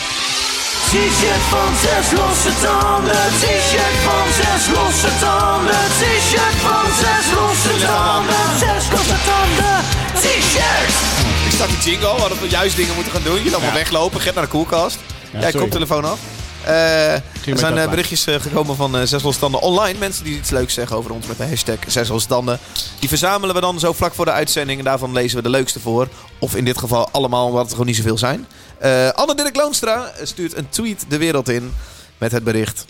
T-shirt van zes losse tanden. T-shirt van zes losse tanden. T-shirt van zes losse tanden. Zes losse tanden. T-shirt. Ik start die jingle. We hadden juist dingen moeten gaan doen. Je dan allemaal weglopen. Get naar de koelkast. Ja, Jij sorry. koptelefoon af. Eh, er zijn eh, berichtjes eh, gekomen van eh Zes Losstanden online. Mensen die iets leuks zeggen over ons met de hashtag Zes Losstanden. Die verzamelen we dan zo vlak voor de uitzending. En daarvan lezen we de leukste voor. Of in dit geval allemaal, omdat het er gewoon niet zoveel zijn. Eh Anne Dirk Loonstra stuurt een tweet de wereld in met het bericht.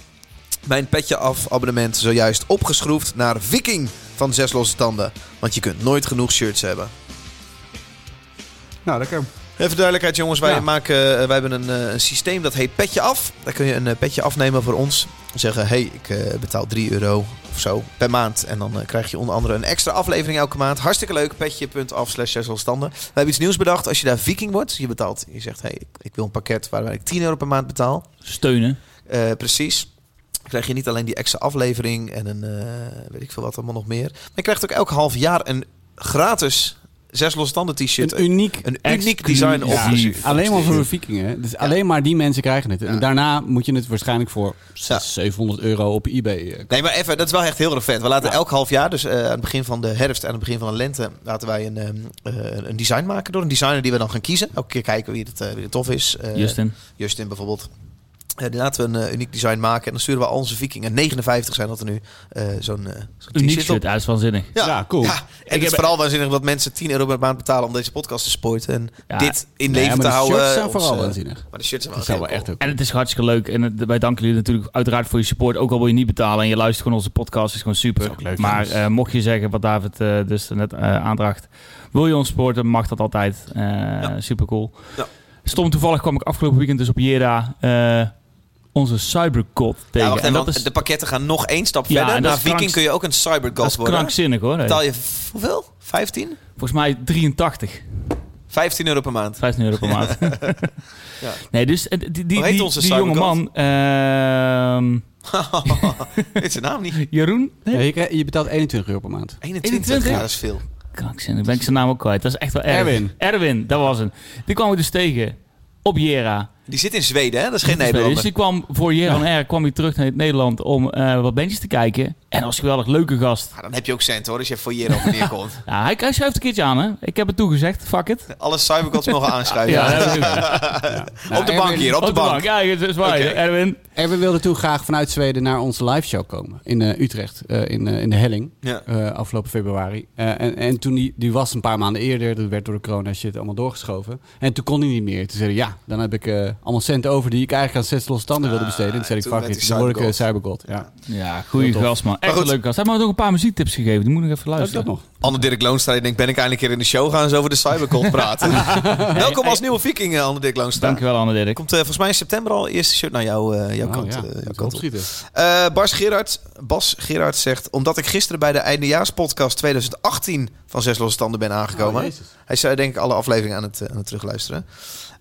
Mijn petje af abonnement zojuist opgeschroefd naar Viking van Zes Losse Tanden. Want je kunt nooit genoeg shirts hebben. Nou, lekker. Even duidelijkheid jongens, wij, Ja. maken, eh, wij hebben een, eh, een systeem dat heet Petje Af. Daar kun je een eh, petje afnemen voor ons. Zeggen, hey, ik betaal 3 euro of zo per maand. En dan krijg je onder andere een extra aflevering elke maand. Hartstikke leuk, petje.af slash zesselstanden. We hebben iets nieuws bedacht. Als je daar viking wordt, je betaalt, je zegt, hey, ik, ik wil een pakket waarbij ik 10 euro per maand betaal. Steunen. Eh, precies. Dan krijg je niet alleen die extra aflevering en een, eh, weet ik veel wat allemaal nog meer. Maar je krijgt ook elk half jaar een gratis zes losstanden t-shirt. Een uniek Een uniek design. Exclusief. Alleen maar voor de vikingen. hè. Dus alleen maar die mensen krijgen het. En Ja. daarna moet je het waarschijnlijk voor Ja. 600, 700 euro op eBay eh, kopen. Nee, maar even, dat is wel echt heel erg vet. We laten Ja. elk half jaar, dus eh, aan het begin van de herfst en aan het begin van de lente, laten wij een, ehm, eh, een design maken door een designer die we dan gaan kiezen. Elke keer kijken wie het, eh, wie het tof is. Eh, Justin. Justin bijvoorbeeld. Eh, die laten we een eh, uniek design maken en dan sturen we al onze vikingen. 59 zijn dat er nu. eh, Zo'n Uniek shit, uit is waanzinnig. Ja, Ja, cool. Ja, en het is heb- vooral waanzinnig dat mensen 10 euro per maand betalen om deze podcast te supporten. En Ja. dit in Nee, leven maar te de houden. shirts zijn vooral waanzinnig. Maar de shirts zijn wel Dat echt. En het is hartstikke leuk. En het- wij danken jullie natuurlijk uiteraard voor je support. Ook al wil je niet betalen en je luistert gewoon onze podcast. is gewoon super. is ook leuk, maar eh, mocht je zeggen, wat David eh, dus net eh, aandraagt. Wil je ons supporten, mag dat altijd. Super cool. Ja. Stom toevallig kwam ik afgelopen weekend dus op Jera eh, onze cybercod tegen. Ja, wacht en even, dat want is, de pakketten gaan nog één stap Ja, verder. en dat Na is Viking kun je ook een dat cybergod is worden. krankzinnig hoor. Betaal je hoeveel? 15? Volgens mij 83. 15 euro per maand. 15 euro per maand. *laughs* Ja. *laughs* Nee, dus eh, die, die, die, onze die jonge man, ehm, *laughs* Weet zijn naam niet. Jeroen? Ja, je, betaalt 21 euro per maand. 21. 21? Ja, dat is veel. Krankzinnig, ben ik zijn naam ook kwijt. Dat is echt wel erg. Erwin. Erwin, dat was hem. Die kwam ik dus tegen op Jera. Die zit in Zweden, hè? Dat is geen Dus Nederlander. die kwam voor Jera en R kwam hij terug naar Nederland om eh, wat bandjes te kijken. En dat was een geweldig leuke gast. Ja, dan heb je ook cent hoor, als je voor hier op neerkomt. *laughs* Ja, hij, hij schuift een keertje aan, hè. Ik heb het toegezegd, fuck it. Alle cybergods mogen aanschuiven. Ja. Nou, *laughs* op de bank hier, op de bank. Ja, dat is waar. Erwin. Erwin wilde toen graag vanuit Zweden naar onze live show komen. In eh, Utrecht, eh, in, eh, in de Helling. Ja. eh, afgelopen februari. Eh, en, en toen die, die was een paar maanden eerder, dat werd door de corona shit allemaal doorgeschoven. En toen kon hij niet meer. Toen zei hij, ja, dan heb ik eh, allemaal centen over die ik eigenlijk aan zes losse tanden wilde Ah, besteden. En toen zei ik, fuck it, dan word ik cybergod. Ja. Ja, goede gast, man. Echt een leuke gast. Hij heeft me ook een paar muziektips gegeven. Die moet ik even Ook luisteren. dat nog. Anne Dirk Loonstra, die denkt, ben ik eindelijk een keer in de show gaan ze over de cybergold *laughs* praten. Welkom als nieuwe viking, eh, Anne Dirk Loonstra. Dankjewel, Anne Dirk. Komt eh, volgens mij in september al eerste shirt naar jou, eh, jouw Oh, kant, ja, moet jouw ik kant op. opschieten. Eh, Bas Gerard, Bas Gerard zegt... Omdat ik gisteren bij de eindejaarspodcast 2018 van Zes Losse Tanden ben aangekomen... Oh, hij zei denk ik alle afleveringen aan het, aan het terugluisteren...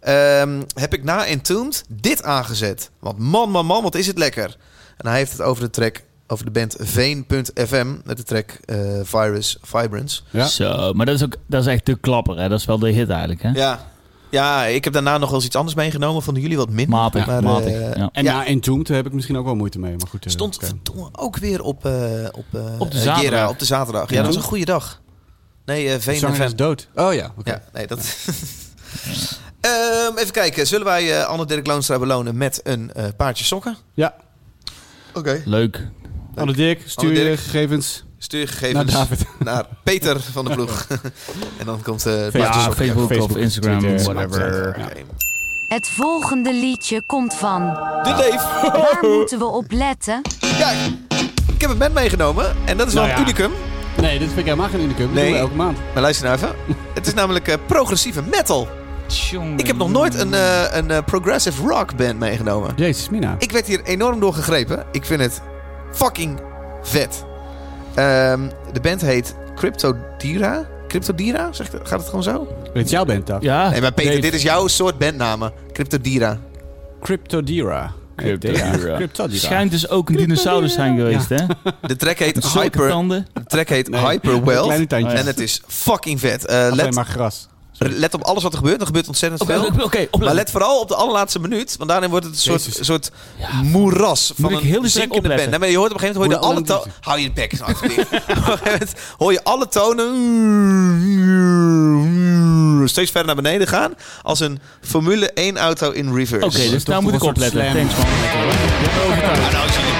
ehm, heb ik na Entombed dit aangezet. Want man, man, man, wat is het lekker. En hij heeft het over de track... Over de band Veen.fm met de track eh, Virus Vibrance. Ja. Zo, maar dat is, ook, dat is echt de klapper, hè. Dat is wel de hit eigenlijk, hè. Ja. ja, ik heb daarna nog wel eens iets anders meegenomen. Vonden jullie wat minder? Matig, Maar, matig. eh, ja. En Ja. Entombed heb ik misschien ook wel moeite mee. Maar goed, eh, Stond ook weer op, eh, op, eh, Op de eh, zaterdag. Gera, op de zaterdag. Ja, Ja. dat was een goede dag. Nee, eh De Veen zanger FM. is dood. Oh ja, oké. Ja, nee, dat... *laughs* Ehm, even kijken. Zullen wij eh, Anne Dirk Loonstra belonen met een eh, paardje sokken? Ja. Oké. Leuk. Anne Dirk, stuur Anne je Dirk. gegevens Stuur je naar gegevens David. naar *laughs* Peter van de ploeg. *laughs* en dan komt eh het Ja, sokken. Facebook, Facebook, of Instagram, Twitter, whatever. Het volgende liedje komt van. De Dave. Waar *laughs* moeten we op letten? Ja, ik heb een band meegenomen. En dat is wel Nou een ja. unicum. Nee, dit vind ik helemaal geen unicum. Dat Nee. doen we elke maand. Maar luister nou even. het is namelijk eh, progressieve metal. Ik heb nog nooit een, eh, een eh, progressive rock band meegenomen. Jezus, Mina. Ik werd hier enorm door gegrepen. Ik vind het fucking vet. Ehm, de band heet Cryptodira. Cryptodira? Zegt, gaat het gewoon zo? Dit is jouw band, toch? Ja. Nee, maar Peter, Dave. dit is jouw soort bandnamen. Cryptodira. Cryptodira. Cryptodira. Cryptodira. Schijnt dus ook een dinosaurus zijn geweest, hè? *laughs* De track heet Hyper. tanden. De track heet Nee, Hyper Wealth. Kleine tandjes. En het is fucking vet. Eh, Alleen let, maar gras. Let op alles wat er gebeurt. Er gebeurt ontzettend veel. oké. Maar let vooral op de allerlaatste minuut. Want daarin wordt het een soort, Jezus. soort moeras van Moet ik een heel zinkende band. Nee, maar je hoort op een gegeven moment hoor je alle tonen... Hou je de bek. *laughs* *laughs* Op een gegeven moment hoor je alle tonen *laughs* steeds verder naar beneden gaan. Als een Formule 1 auto in reverse. Oké, dus toch nou moet ik opletten. Thanks, man. Nou,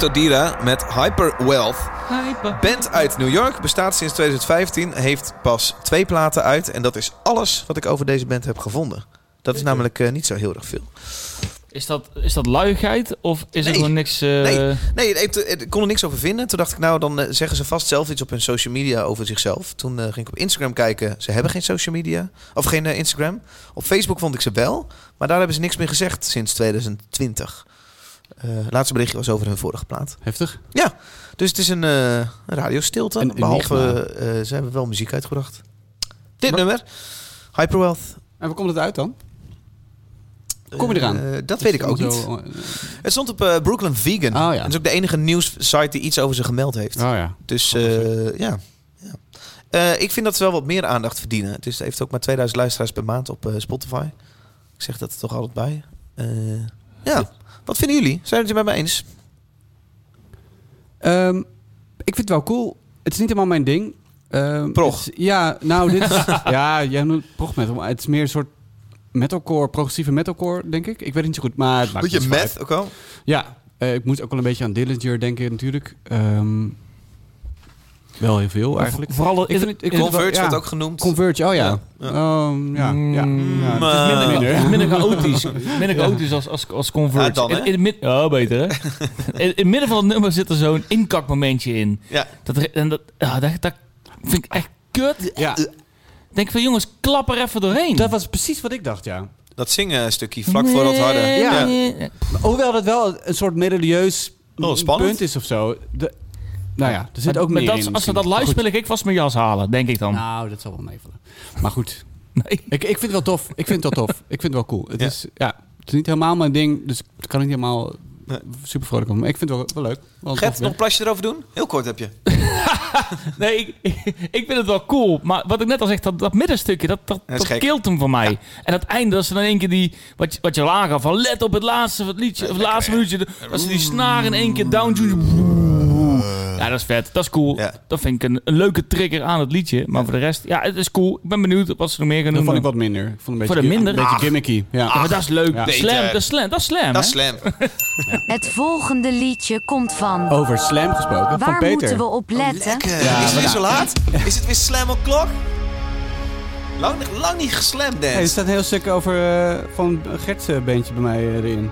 Cryptodira met Hyper Wealth. Band uit New York, bestaat sinds 2015, heeft pas twee platen uit. En dat is alles wat ik over deze band heb gevonden. Dat is namelijk eh, niet zo heel erg veel. Is dat, is dat luiigheid of is er gewoon niks... eh, Nee. Nee, ik, ik kon er niks over vinden. Toen dacht ik, nou, dan eh, zeggen ze vast zelf iets op hun social media over zichzelf. Toen ging ik op Instagram kijken. Ze hebben geen social media. Of geen Instagram. Op Facebook vond ik ze wel. Maar daar hebben ze niks meer gezegd sinds 2020. Eh laatste berichtje was over hun vorige plaat. Heftig. Dus het is een, eh een radiostilte. Een behalve, eh, ze hebben wel muziek uitgebracht. Dit Maar- nummer, Hyperwealth. En waar komt het uit dan? Kom je eraan? Eh, dat weet ik ook niet. Zo, eh, Het stond op eh, Brooklyn Vegan. Oh ja. Dat is ook de enige nieuwssite die iets over ze gemeld heeft. Oh ja. Dus eh, ja. ja. Eh, ik vind dat ze wel wat meer aandacht verdienen. Het is, heeft ook maar 2000 luisteraars per maand op eh, Spotify. Ik zeg dat er toch altijd bij. Eh, ja. Wat vinden jullie? Zijn het het met me eens? Ehm, ik vind het wel cool. Het is niet helemaal mijn ding. Ehm, Prog. het ja, nou, dit is... *laughs* ja, jij noemt prog metal, maar het is meer een soort metalcore, progressieve metalcore, denk ik. Ik weet niet zo goed, maar het maakt Moet je meth ook al? Ja, eh, ik moet ook wel een beetje aan Dillinger denken natuurlijk. Ehm, wel heel veel eigenlijk. Vooral Ik vind het- ik wel- Converge ja. wordt ook genoemd. Converge, oh ja. Ja. Oh, ja, ja. Mm, het is minder, minder. minder chaotisch. *laughs* Minder chaotisch als, als, als Converge. Ja, dan, in, in het mid- ja, beter hè? *laughs* in, in het midden van het nummer zit er zo'n inkakmomentje in. Ja. Dat, en dat, ja, dat, dat vind ik echt kut. Ja, denk van jongens, klap er even doorheen. dat was precies wat ik dacht, ja. Dat zingen stukje vlak voor dat harde. Ja. Hoewel dat wel een soort melodieus Oh, spannend. punt is of zo. De, nou ja, er zit ook meer dat, in Als ze dat ga ik vast mijn jas halen, denk ik dan. Nou, dat zal wel meevallen. Maar goed, *laughs* Nee. ik, ik vind het wel tof. Ik vind het wel tof. Ik vind het wel cool. Het, Ja. is, ja, het is niet helemaal mijn ding, dus ik kan niet helemaal Nee. super vrolijk om. Maar ik vind het wel, wel leuk. Wel Gert, nog een plasje erover doen? Heel kort heb je. *laughs* Nee, ik, *laughs* ik vind het wel cool. Maar wat ik net al zeg, dat, dat middenstukje, dat, dat, Dat is dat gek. keelt hem voor mij. En het einde, dat ze dan in één keer die... Wat, je- wat je al aangaf, van let op het laatste het liedje, of het laatste minuutje. Dat ze die snaar in één keer down doen. Ja, dat is vet. Dat is cool. Ja. Dat vind ik een, een leuke trigger aan het liedje. Maar voor de rest, ja, het is cool. Ik ben benieuwd wat ze nog meer gaan Dat doen. vond ik wat minder. Ik vond een beetje, Voor de minder? Een beetje Ach. gimmicky. Ja. Ja, maar dat is leuk. Ja. Slam, dat is slam. Dat is slam, Dat is slam. *laughs* Het volgende liedje komt van. Over slam gesproken, van Waar Peter. moeten we op letten? Lekker. Ja, is het weer zo laat? Is het weer slam o'clock? Lang, lang niet geslamd, Hey, er staat een heel stuk over eh, van Gert's eh, beentje bij mij eh, erin.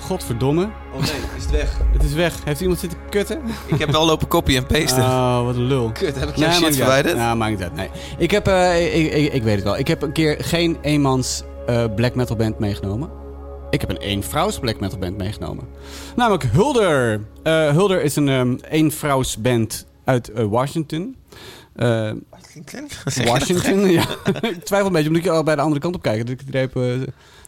Godverdomme. Nee, *laughs* is het weg? Het is weg. Heeft iemand zitten kutten? Ik heb wel lopen copy en pasten. *laughs* Oh, wat een lul. Kut, heb ik Nee, jouw maakt shit verwijderd? uit. Nou, maakt niet uit. Nee. Ik heb, eh, ik, ik, ik weet het wel. Ik heb een keer geen eenmans eh, black metal band meegenomen. Ik heb een eenvrouws black metal band meegenomen. Namelijk Hulder. Eh, Hulder is een um, eenvrouwsband uit eh, Washington. Eh, Washington, *laughs* ja. ik twijfel een beetje, omdat ik al bij de andere kant op kijken. Dat ik eh,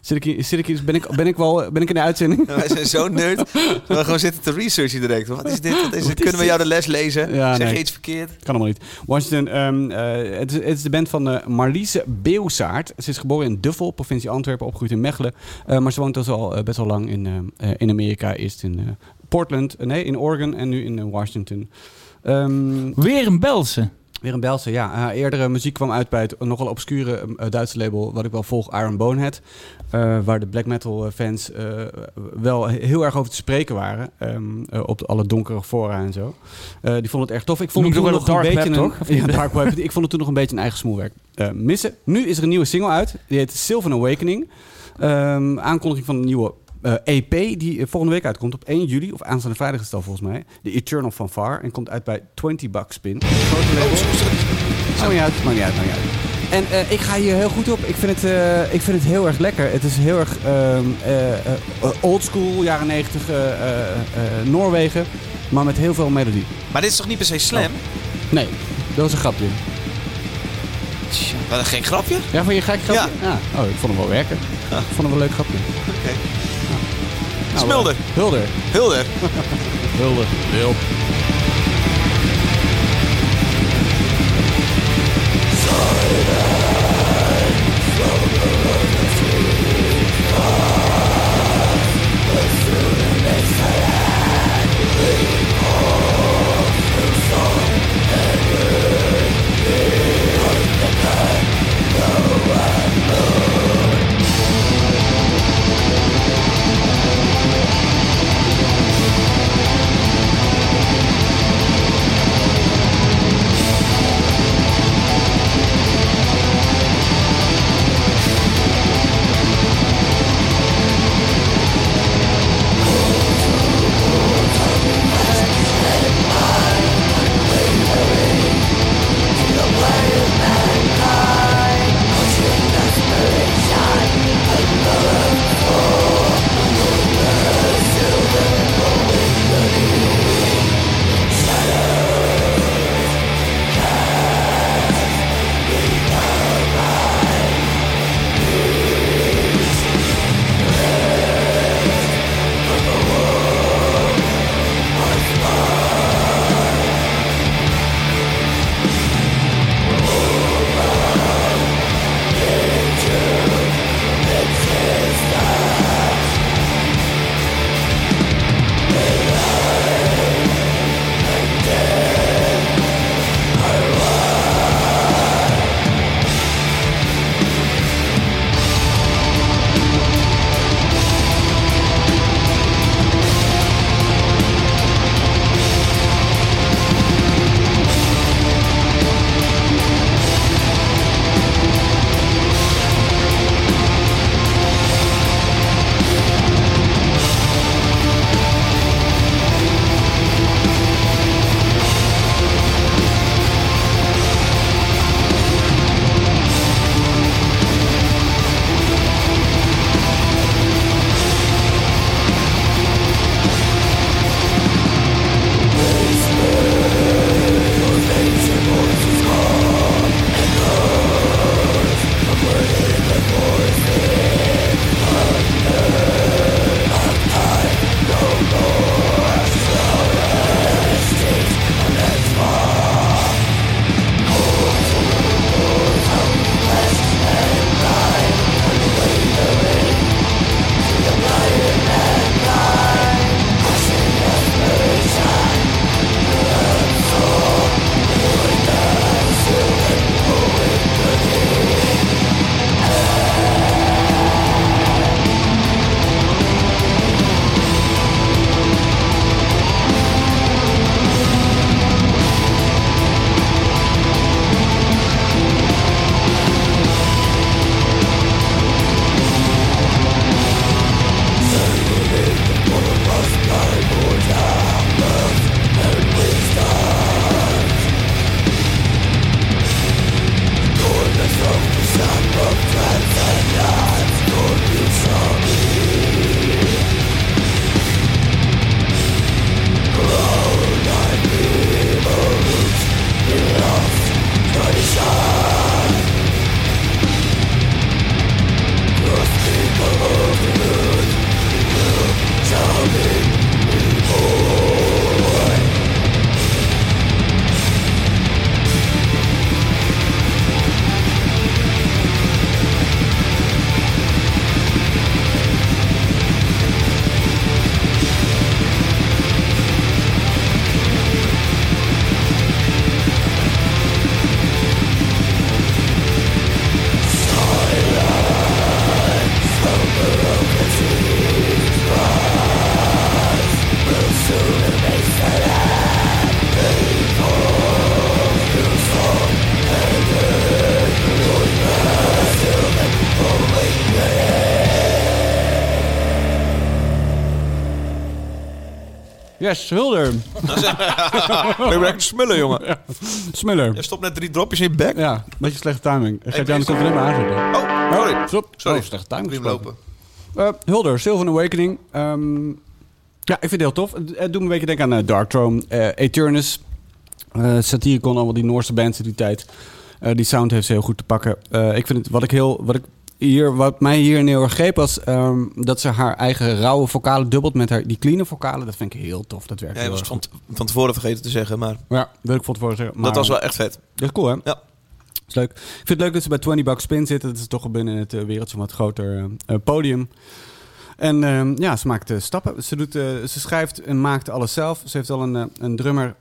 zit ik, hier- zit ik, hier- ben, ik, ben ik wel ben ik in de uitzending? Wij zijn zo *laughs* nerd. dat We gewoon zitten te researchen direct. Wat is dit? Wat is Kunnen we jou de les lezen? Ja, zeg nee. je iets verkeerd? Kan allemaal niet. Washington, ehm, eh, het, is, het is de band van eh, Marliese Beeuwsaart. Ze is geboren in Duffel, provincie Antwerpen, opgegroeid in Mechelen. Eh, maar ze woont dus al best wel lang in, in Amerika. Eerst in eh, Portland, nee, in Oregon en nu in Washington. Ehm, Weer een Belse. Weer een Belse, ja. Haar eerdere muziek kwam uit bij het nogal obscure eh, Duitse label... wat ik wel volg, Iron Bonehead. eh, waar de black metal eh, fans eh, wel heel erg over te spreken waren. ehm, eh, op de, alle donkere fora en zo. Eh, die vonden het erg tof. Ik vond het toen nog een beetje web, een... toch? Of niet? *laughs* Ja, dark web. Ik vond het toen nog een beetje een eigen smoelwerk eh, missen. Nu is er een nieuwe single uit. Die heet Sylvan Awakening. Ehm, aankondiging van een nieuwe eh, EP die eh, volgende week uitkomt op 1 juli. Of aanstaande vrijdag is het al volgens mij. De Eternal Fanfare. En komt uit bij 20 Bucks Spin. Grote label. Maakt niet uit, maakt niet uit, maakt niet uit. En eh, ik ga hier heel goed op. Ik vind het, ik vind het heel erg lekker. Het is heel erg ehm eh, eh, oldschool, jaren 90 eh, eh, eh, Noorwegen. Maar met heel veel melodie. Maar dit is toch niet per se slam? Nee, dat was een grapje. Wat een gek grapje. Ja, vond je een gek grapje? Ja. Oh, ik vond hem wel werken. Ja. Ik vond hem wel een leuk grapje. Oké. Smulder. eh, Hulder. Hilder. Hulde. Yes, Hulder. *laughs* Ben je lekker smullen, jongen? Smuller. Je stopt net drie dropjes in je bek. Ja, beetje slechte timing. Ik ga Hey, het aan de komt er helemaal aanzetten. Oh, sorry. Stop. Sorry. Oh, slechte timing lopen. Eh, Hulder, Sylvan Awakening. Ehm, ja, ik vind het heel tof. Het, doet me een beetje denken aan uh, Dark Throne, eh Eternus, eh Satyricon, allemaal die Noorse bands uit die tijd. Eh, die sound heeft ze heel goed te pakken. Eh, ik vind het, wat ik heel, wat ik hier, wat mij hier heel erg greep was ehm, dat ze haar eigen rauwe vocalen dubbelt met haar, die clean vocalen. Dat vind ik heel tof. Dat werkt Ja, je heel was van, van tevoren vergeten te zeggen, maar Ja, wil ik van tevoren zeggen. Maar, dat was wel echt vet. Dat is cool, hè? Ja. Is leuk. Ik vind het leuk dat ze bij 20 Bucks Spin zitten. Dat is toch binnen het wereldje een wat groter eh, eh, podium. En ehm, ja, ze maakt eh, stappen. Ze, doet, eh, ze schrijft en maakt alles zelf. Ze heeft wel een, eh, een drummer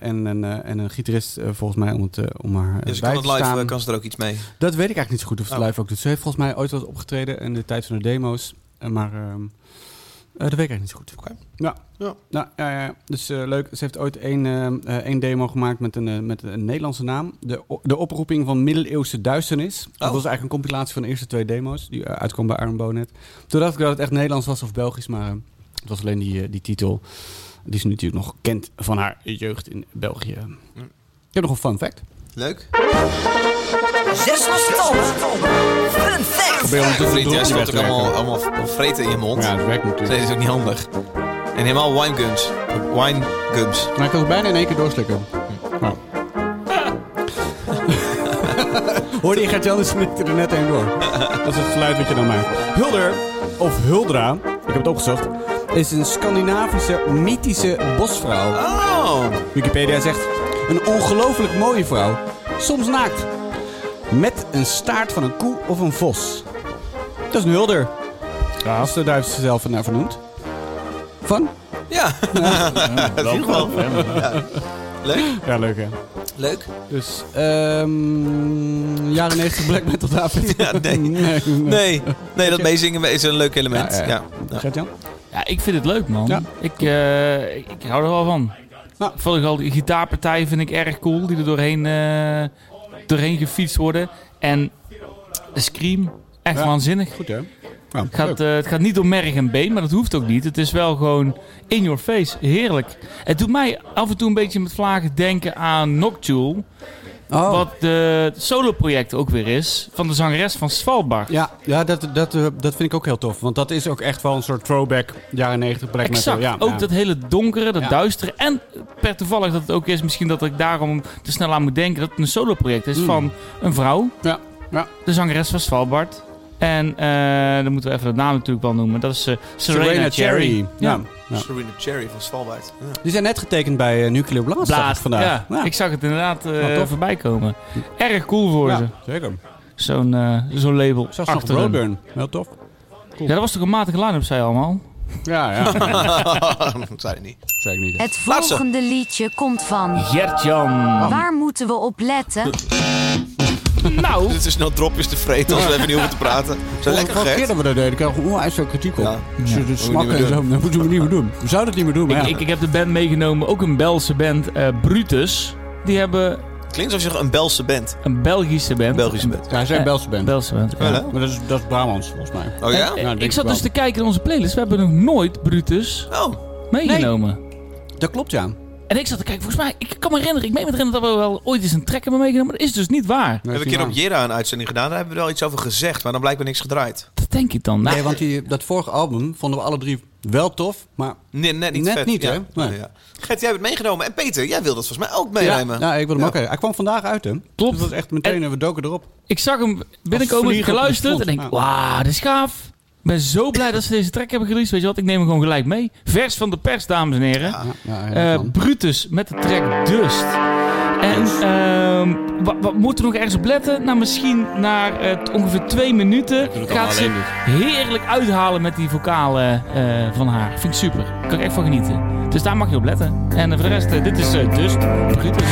en, een, en een gitarist volgens mij om, het, om haar Dus bij kan het te live, staan. eh, kan ze er ook iets mee. Dat weet ik eigenlijk niet zo goed of ze het Oh. live ook doet. Ze heeft volgens mij ooit wel opgetreden in de tijd van de demo's. Maar ehm, eh, dat weet ik eigenlijk niet zo goed. Oké. Ja. Ja. Nou, ja, ja, dus eh, leuk. Ze heeft ooit één, eh, één demo gemaakt met een, eh, met een Nederlandse naam. De, de oproeping van middeleeuwse duisternis. Dat was eigenlijk een compilatie van de eerste twee demo's. Die uh, uitkwam bij Aaron Bonet. Toen dacht ik dat het echt Nederlands was of Belgisch. Maar eh, het was alleen die, eh, die titel. Die ze natuurlijk nog kent van haar jeugd in België. Ik heb nog een fun fact. Leuk. Zes tanden. Fun fact. Ben je wegwerken? allemaal, allemaal vreten in je mond. Ja, dat werkt natuurlijk. dat is ook niet handig. En helemaal winegums. Winegums. Maar ik kan het bijna in één keer doorslikken. Nou. *laughs* Hoorde je Gert-Jan, dus er net één door. Dat is het geluid wat je dan maakt. Hulder, of Huldra, ik heb het opgezocht, is een Scandinavische mythische bosvrouw. Oh. Wikipedia zegt, een ongelooflijk mooie vrouw, soms naakt. Met een staart van een koe of een vos. Dat is een Hulder. Ja, Dus daar heeft ze zelf naar vernoemd. Van? Ja, *laughs* wel wel. Ja. leuk. Ja, leuk hè. Leuk. Dus, ehm jaren 90 black metal David. Ja, nee. *laughs* nee. Nee, nee dat meezingen is een leuk element. Ja, Ja, ja. ja. Gert-Jan? Ja, ik vind het leuk, man. Ja. Ik, eh, ik, ik hou er wel van. Nou. Ik vond al die gitaarpartijen vind ik erg cool, die er doorheen, eh, doorheen gefietst worden. En de scream, echt Ja. waanzinnig. Goed hè? Nou, Het gaat, eh, het gaat niet door merg en been, maar dat hoeft ook niet. Het is wel gewoon in your face. Heerlijk. Het doet mij af en toe een beetje met vlagen denken aan Noctule. oh. Wat de solo-project ook weer is. Van de zangeres van Svalbard. Ja, ja dat, dat, eh, dat vind ik ook heel tof. Want dat is ook echt wel een soort throwback jaren 90 black Exact. metal. Ja, ook ja. dat hele donkere, dat Ja. duistere. En per toevallig dat het ook is, misschien dat ik daarom te snel aan moet denken, dat het een solo-project is Mm. van een vrouw. Ja, ja. De zangeres van Svalbard. En eh, dan moeten we even de naam natuurlijk wel noemen. Dat is eh, Serena, Cherry. Ja. Ja. Ja. Serena Cherry van Svalbard. Ja. Die zijn net getekend bij eh, Nuclear Blast, ik vandaag. Ja, ik zag het inderdaad tof. voorbij komen. Erg cool voor ze. Zeker. Zo'n eh, zo'n label. Zelfs nog achter. Roadburn. Heel tof. Ja, dat was toch een matige line-up, zei je allemaal? Ja, ja. *laughs* dat zei hij niet. Zeg ik niet. hè. Het Laatste. volgende liedje komt van. Gert-Jan. Waar moeten we op letten? *laughs* *laughs* Nou, Dit is snel dropjes te vreten als we even niet hoeven te praten. We zijn lekker Vorige keer dat we dat deden, kregen we onwijs veel kritiek op. Ja. Ze Ja. smakken en zo. doen. Dat moeten we niet meer doen. We zouden het niet meer doen, maar ik, ja. ik, ik heb de band meegenomen, ook een Belse band, eh, Brutus. Die hebben Klinkt alsof je een Belse bent. een Belgische band. Een Belgische band. Ja, hij zijn Eh, Belse band. Belgische band. ja. Maar dat is, dat is Brabants, volgens mij. Oh ja? En, eh, Ja, denk ik zat ik dus te kijken in onze playlist. We hebben nog nooit Brutus Oh, meegenomen. Dat klopt, ja. En ik zat te kijken, volgens mij, ik kan me herinneren, ik meen me te herinneren dat we wel ooit eens een track hebben meegenomen. Maar dat is dus niet waar. Nee, we hebben een keer op. Jera een uitzending gedaan. Daar hebben we wel iets over gezegd, maar dan blijkbaar niks gedraaid. Dat denk ik dan. Nou, Nee, want die, dat vorige album vonden we alle drie wel tof, maar... Nee, net niet Net vet. niet, ja. hè? Nee. Ja. Gert, jij hebt het meegenomen. En Peter, jij wilde het volgens mij ook meenemen. Ja, ja, ik wil hem Ja. ook. Hij kwam vandaag uit, hè? Klopt. Dus dat was echt meteen, en we doken erop. ik zag hem binnenkomen, geluisterd en denk, Ja. wauw, dit is gaaf. Ik ben zo blij dat ze deze track hebben gereleased. Weet je wat, ik neem hem gewoon gelijk mee. Vers van de pers, dames en heren. Ja, ja, Eh. Brutus met de track Dust. En ehm, wat, wat moeten we nog ergens op letten? Nou, misschien na eh, ongeveer twee minuten gaat ze alleen heerlijk uithalen met die vocalen eh, van haar. Vind ik super. Daar kan ik echt van genieten. Dus daar mag je op letten. En voor de rest, dit is Dust. Brutus.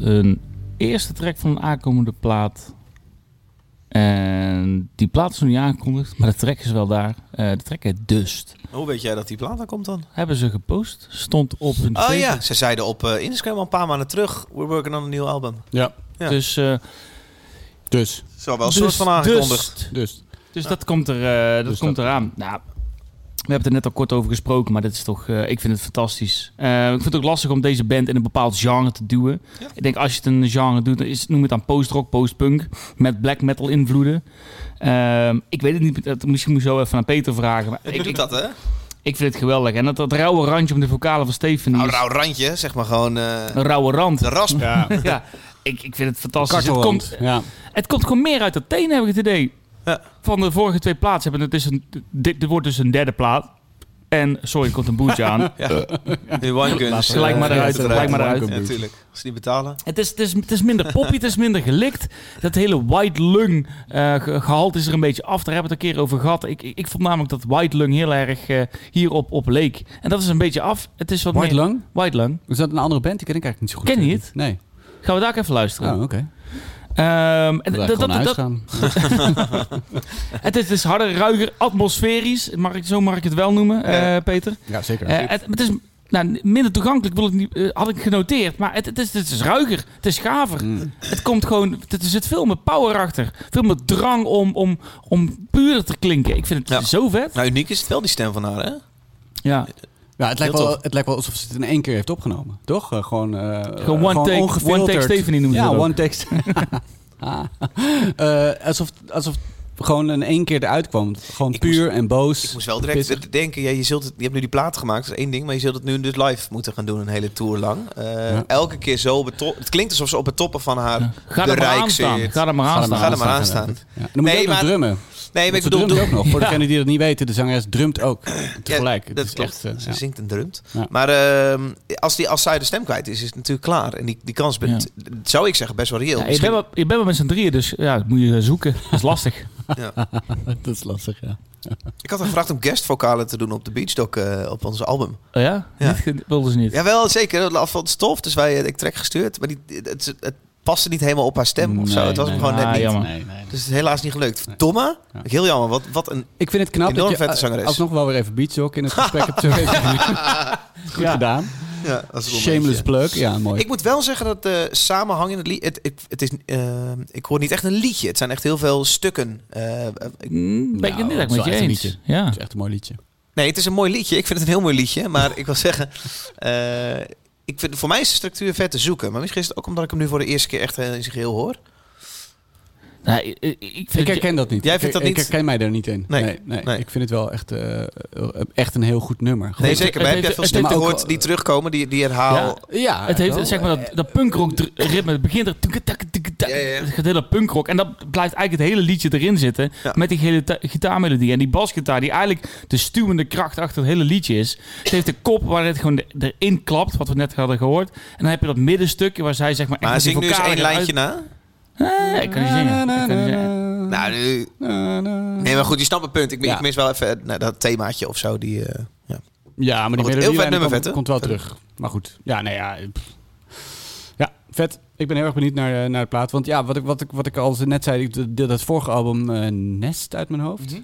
Een eerste track van een aankomende plaat. En die plaat is nog niet aangekondigd, maar de track is wel daar. Eh, de track heet Dust. Hoe weet jij dat die plaat dan komt dan? Hebben ze gepost. Stond op hun Oh ja, ze zeiden op eh, Instagram al een paar maanden terug... We're working on een nieuw album. Ja. Ja. Dus, eh Dus. Al wel een dus, soort van aangekondigd. Dus. Dus dat komt, er, eh, dat Dus komt dat- eraan. Nou, we hebben het er net al kort over gesproken, maar dit is toch, eh, ik vind het fantastisch. Eh, ik vind het ook lastig om deze band in een bepaald genre te duwen. Ja. Ik denk als je het een genre doet, dan is, noem het dan post-rock, post-punk met black metal invloeden. Ehm, ik weet het niet, dat, misschien moet je zo even aan Peter vragen. Maar *laughs* Ik ik, doe ik, dat, hè? ik vind het geweldig. En dat, dat rauwe randje om de vocalen van Stephanie. Nou, rauw randje, zeg maar gewoon eh, Een rauwe rand. de rasp. Ja. *laughs* ja, ik, ik vind het fantastisch. Het komt, Ja. het komt gewoon meer uit de tenen, heb ik het idee. Ja. Van de vorige twee plaatsen hebben het is een, dit, dit wordt dus een derde plaat. En, sorry, er komt een boertje aan. Nu One Guns. Gelijk maar eh, eruit, het gelijk maar eruit. Ja, natuurlijk. Als ze niet betalen. Het is, het, is, het is minder poppy, het is minder gelikt. Dat hele white lung eh, ge- gehalte is er een beetje af. Daar hebben we het een keer over gehad. Ik, ik, ik vond namelijk dat white lung heel erg eh, hierop op leek. En dat is een beetje af. Het is wat White meer... Lung? White lung. Is dat een andere band? Die ken ik eigenlijk niet zo goed. Ken je het? Nee. Gaan we daar ook even luisteren. Oh, oké. Ehm, en Dat, dat- dat, *laughs* het is dus harder, ruiger, atmosferisch. Mag ik, zo mag ik het wel noemen, eh. Peter. Ja, zeker. Eh, het, het is nou, minder toegankelijk, wil ik niet, eh, had ik genoteerd. Maar het, het, is, het is ruiger, het is gaver. Mm. Het komt gewoon, het, er zit veel meer power achter. Veel meer drang om, om, om puurder te klinken. Ik vind het Ja. zo vet. Nou, uniek is het wel, die stem van haar, hè? Ja, Ja, het lijkt, wel, het lijkt wel alsof ze het in één keer heeft opgenomen. Toch? Eh, gewoon, eh, Gewoon one take- one take Stephanie noemen ze Ja, one take. *laughs* Ah. Eh, alsof, alsof gewoon in één keer eruit kwam. Gewoon Ik puur en boos. Ik moest wel direct Pissig. denken, ja, je, zult het, je hebt nu die plaat gemaakt, dat is één ding, maar je zult het nu dus live moeten gaan doen, een hele tour lang. Eh, Ja. Elke keer zo op het top. Het klinkt alsof ze op het toppen van haar Ja. ga er maar bereik aan staan. zit. Ga er maar aan staan. Ga er maar aan staan. Ja. Dan moet Nee, je maar- drummen. Nee, maar ik bedoel, drumt ook nog. Voor Ja. degenen die dat niet weten, de zangeres drumt ook tegelijk. Ja, Het dat is klopt. echt, eh, ze ja. zingt en drumt. Ja. Maar ehm, als, die, als zij de stem kwijt is, is het natuurlijk klaar. En die, die kans bent, zou ik zeggen, best wel reëel. Ja, je, Misschien- bent wel, je bent wel met z'n drieën, dus ja, dat moet je zoeken. Dat is lastig. *laughs* *laughs* dat is lastig, ja. Ik had haar gevraagd om guestvokalen te doen op de Beach Dog eh, op ons album. Oh ja? Ja. Niet wilden ze niet. Jawel, zeker. Dat het stof. Dus wij, ik trek gestuurd. Maar die, het, het paste niet helemaal op haar stem of zo. Nee, Het was nee. hem gewoon Ah, net niet. jammer. Nee, nee. Dus het is helaas niet gelukt. Nee. Domme. Ja. Heel jammer. Wat, wat een... Ik vind het knap dat je vette eh, zangeres. alsnog wel weer even beatjock in het gesprek hebt. *laughs* Goed Ja. gedaan. Ja, een Shameless plug. Ja, mooi. Ik moet wel zeggen dat de samenhang in het lied... Het, het, het is, eh, ik hoor niet echt een liedje. Het zijn echt heel veel stukken. Eh, ik- Mm, ben ik het Nou, niet het echt is met je een eens. liedje. Ja. Het is echt een mooi liedje. nee, het is een mooi liedje. Ik vind het een heel mooi liedje. Maar ik wil zeggen... eh, ik vind, voor mij is de structuur vet te zoeken. Maar misschien is het ook omdat ik hem nu voor de eerste keer echt eh, in zijn geheel hoor. Nou, ik, ik, ik vind Ik herken dat niet. Jij Ik- vindt dat ik niet? herken mij daar niet in. Nee, Nee, nee, nee. Ik vind het wel echt, eh, echt een heel goed nummer. Nee, zeker. Maar heb jij veel stukken gehoord die terugkomen? Die, die herhaal... Ja. Ja, Het heeft wel. zeg maar dat, dat punkrock ritme. Het begint er. Het gaat hele punkrock. En dat blijft eigenlijk het hele liedje erin zitten. Ja. Met die hele ta- gitaarmelodie. En die basgitaar die eigenlijk de stuwende kracht achter het hele liedje is. Het heeft de kop waar het gewoon erin klapt. Wat we net hadden gehoord. En dan heb je dat middenstukje waar zij zeg maar. Maar echt met zing nu eens één lijntje na. Ik kan niet zingen. Ik kan niet zingen. Nou, nu... Nee, maar goed, je snapt punt. Ik, Ja. ik mis wel even eh, nou, dat themaatje of zo. Die, eh, ja. Ja, maar die goed, heel melodielijn vet nummer, komt, vet, hè? komt wel Vet. terug. Maar goed, ja, nee, ja. pff. Ja, vet. Ik ben heel erg benieuwd naar, eh, naar de plaat. Want ja, wat ik, wat ik, wat ik al net zei, ik deelde dat vorige album eh, Nest uit mijn hoofd.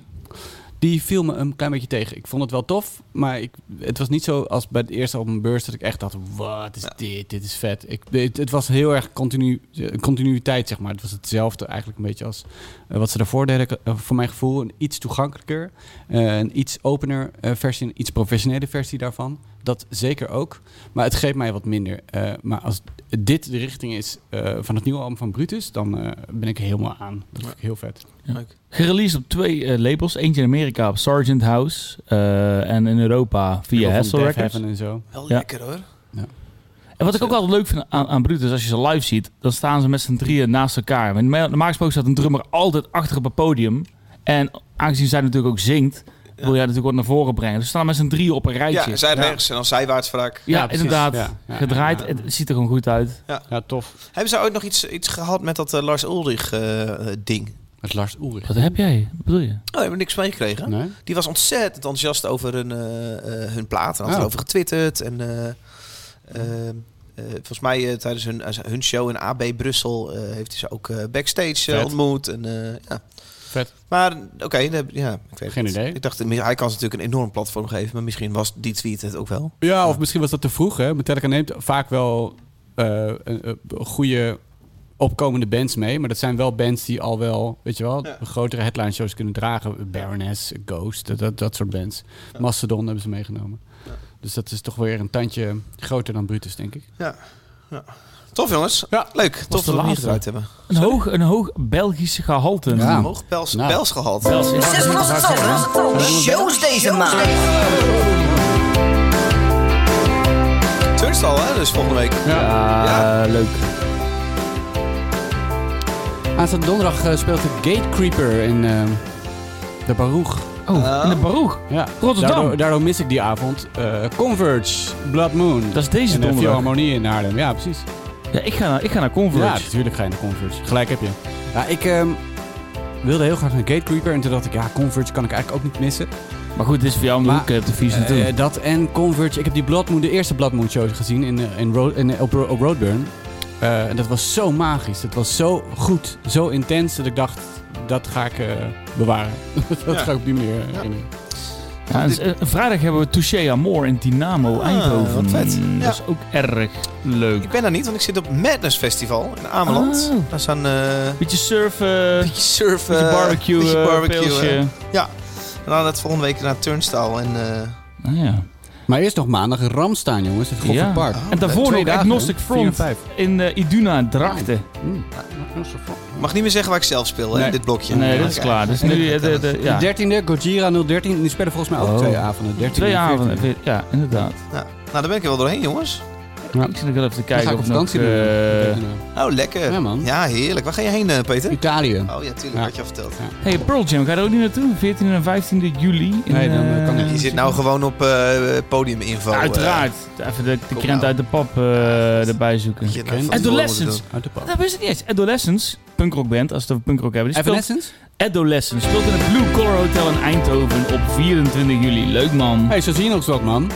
Die viel me een klein beetje tegen. Ik vond het wel tof, maar ik, het was niet zo als bij het eerste album Burst dat ik echt dacht, wat is Ja. dit? Dit is vet. Ik, het, het was heel erg continu, eh, continuïteit, zeg maar. Het was hetzelfde eigenlijk een beetje als eh, wat ze daarvoor deden. eh, voor mijn gevoel een iets toegankelijker, eh, een iets opener eh, versie, een iets professionele versie daarvan. Dat zeker ook. Maar het geeft mij wat minder. Eh, maar als dit de richting is eh, van het nieuwe album van Brutus, dan eh, ben ik er helemaal aan. Dat vind ik heel vet. Leuk. Gereleased op twee eh, labels. Eentje in Amerika op Sargent House. eh, en in Europa via Death Records. Heaven en zo. Wel Ja. lekker hoor. En wat ik ook altijd leuk vind aan, aan Brutus, als je ze live ziet, dan staan ze met z'n drieën naast elkaar. Want Normaal gesproken staat een drummer altijd achter op het podium. En aangezien zij natuurlijk ook zingt, wil jij natuurlijk wat naar voren brengen. Dus ze staan met z'n drieën op een rijtje. Ja, zij rechts en dan zijwaarts vaak. Ja, inderdaad. Ja, ja, Gedraaid. Het ziet er gewoon goed uit. Ja, tof. Hebben ze ooit nog iets, iets gehad met dat eh, Lars Ulrich eh, ding? Met Lars Ulrich. Wat heb jij? Wat bedoel je? Oh, hebben we niks meegekregen? Nee? Die was ontzettend enthousiast over hun, eh, eh, hun plaat. En had Oh. erover getwitterd. En, eh, eh, volgens mij eh, tijdens hun, eh, hun show in AB Brussel heeft hij ze ook backstage ontmoet. En, ja. Vet. Maar oké, ja, ik weet Geen het. idee. Ik dacht, hij kan ze natuurlijk een enorm platform geven, maar misschien was die tweet het ook wel. Ja, of misschien was dat te vroeg. Hè? Metallica neemt vaak wel een, een goede opkomende bands mee. Maar dat zijn wel bands die al wel, weet je wel, Ja. grotere headline shows kunnen dragen. Baroness, Ghost, dat, dat, dat soort bands. Mastodon hebben ze meegenomen. Dus dat is toch weer een tandje groter dan Brutus, denk ik. Tof jongens. Ja. Leuk. Was Tof dat we hier laatste. gedraaid hebben. Een hoog, een hoog Belgische gehalte. Ja. Hoog pels, Nou. pels gehad. Bels- Zes losse tanden. Shows deze maand. Turnstile, hè? Dus volgende week. Ja, leuk. Aanstaande donderdag eh, speelt de Gatecreeper in eh, de Baruch. Oh, in de Baruch. Ja. Rotterdam. Daardoor, daardoor mis ik die avond. eh, Converge, Blood Moon. Dat is deze in de donderdag. Philharmonie in Haarlem. Ja, precies. Ja, ik ga naar, ik ga naar Converge. Ja, natuurlijk ga je naar Converge. Gelijk heb je. Ja, ik ehm, wilde heel graag naar Gatecreeper. En toen dacht ik, ja, Converge kan ik eigenlijk ook niet missen. Maar goed, dit is voor jou om de Maar, hoek de Eh, naartoe. eh, dat en Converge. Ik heb die Blood Moon, de eerste Blood Moon show gezien in, eh, in, Ro- in, op, op Roadburn. Eh, en dat was zo magisch. Het was zo goed, zo intens dat ik dacht, dat ga ik eh, bewaren. *laughs* dat Ja. ga ik op die manier Ja. herinneren. Ja, en, eh, vrijdag hebben we Touché Amor in Dynamo Ah, Eindhoven. wat vet. Mm, Ja. Dat is ook erg leuk. Ik ben daar niet, want ik zit op Madness Festival in Ameland. Oh. Daar staan eh Beetje surfen, beetje surfen, beetje barbecue, beetje eh, barbecue, eh. En dan het volgende week naar Turnstile. En, eh, Ah, ja. Maar eerst nog maandag Ramstaan, jongens. Het Ja. Park. En daarvoor nog dagen, Agnostic hè? Vier en Front in eh, Iduna Drachten. Mm. Agnostic mag niet meer zeggen waar ik zelf speel hè, in dit blokje. Nee, dat is klaar. Dus nu eh, de, de, ja. De 13e, Gojira 013. Die spelen volgens mij ook Oh. twee avonden. 13 Twee en 14. avonden. Ja, inderdaad. Ja. Nou, daar ben ik er wel doorheen, jongens. Ja. Ik zit nog wel even te Dan ga kijken ik op of nog... vakantie doen. eh, eh, Oh, lekker. Ja, man. Ja, heerlijk. Waar ga je heen, eh, Peter? Italië. Oh ja, tuurlijk, Ja. had je al verteld. hey, Pearl Jam, ga je er ook niet naartoe? 14 en 15 juli. in, Nee, dan, eh, kan ik Je zit nou gewoon op eh podiuminfo. Uiteraard. Even de, de krent nou. uit de pap eh, erbij zoeken. je nou Adolescence. Uit de pad. Dat wist ik niet eens. Adolescence, punkrockband, als we het over punkrock hebben. Die speelt Evanescence? Adolescence. Speelt in het Blue Collar Hotel in Eindhoven op 24 juli. Leuk man. Hey, zo zien ook wat, man.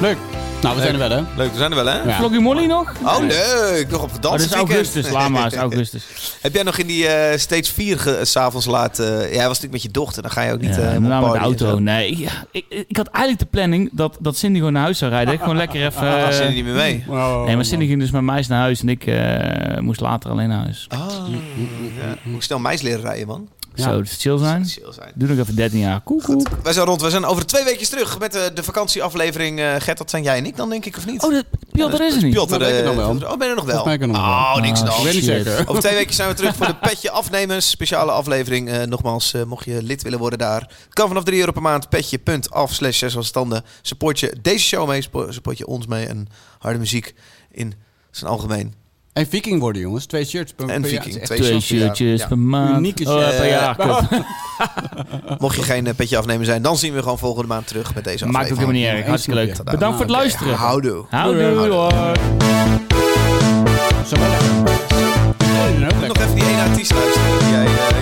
Leuk. Nou, we zijn er wel, hè? Leuk, we zijn er wel, hè? Ja. Floggy Molly nog? Oh, Nee. leuk. Nog op Oh, gedanst dat is weekend. augustus. Lama is *laughs* augustus. Heb jij nog in die eh Stage 4 ge- s'avonds laat... eh, jij was natuurlijk met je dochter, dan ga je ook niet Ja, eh met de auto. Nee, ja, ik, ik had eigenlijk de planning dat, dat Cindy gewoon naar huis zou rijden. Ik gewoon lekker *laughs* even... Ah, eh, zit je niet meer mee? nee, maar Cindy ging dus met mij naar huis en ik eh, moest later alleen naar huis. Ah, ja. Moet ik snel meis leren rijden, man. Zo, dus chill zijn. Chill zijn. Doe nog even 13 jaar. Koek, koek. Wij zijn rond. We zijn over twee weken terug met eh, de vakantieaflevering. eh Gert, dat zijn jij en ik dan, denk ik, of niet? Oh, de, Piotr is er niet. Piotr, Nou, ben ik er nog eh, wel. Oh, ben je er nog wel? Ik er nog Oh, wel. niks Ah, dan. Ik weet niet shit. zeker. *laughs* Over twee weken zijn we terug voor de Petje Afnemers. Speciale aflevering. Eh, nogmaals, eh, mocht je lid willen worden daar. Kan vanaf 3 euro per maand. Petje.af slash zes als standen. Support je deze show mee. Support je ons mee. En harde muziek in zijn algemeen. En Viking worden, jongens. Twee shirts per, En per. Viking. Twee shirts per shirtjes Ja. per maand. Unieke oh, shit. per jaar. *laughs* Mocht je geen eh, Petje Afnemer zijn, dan zien we gewoon volgende maand terug met deze Maakt ook aflevering. helemaal niet erg. Hartstikke leuk. Bedankt voor het luisteren. Houdoe. Houdoe. ook lekker. Nog even die ene artiest luisteren.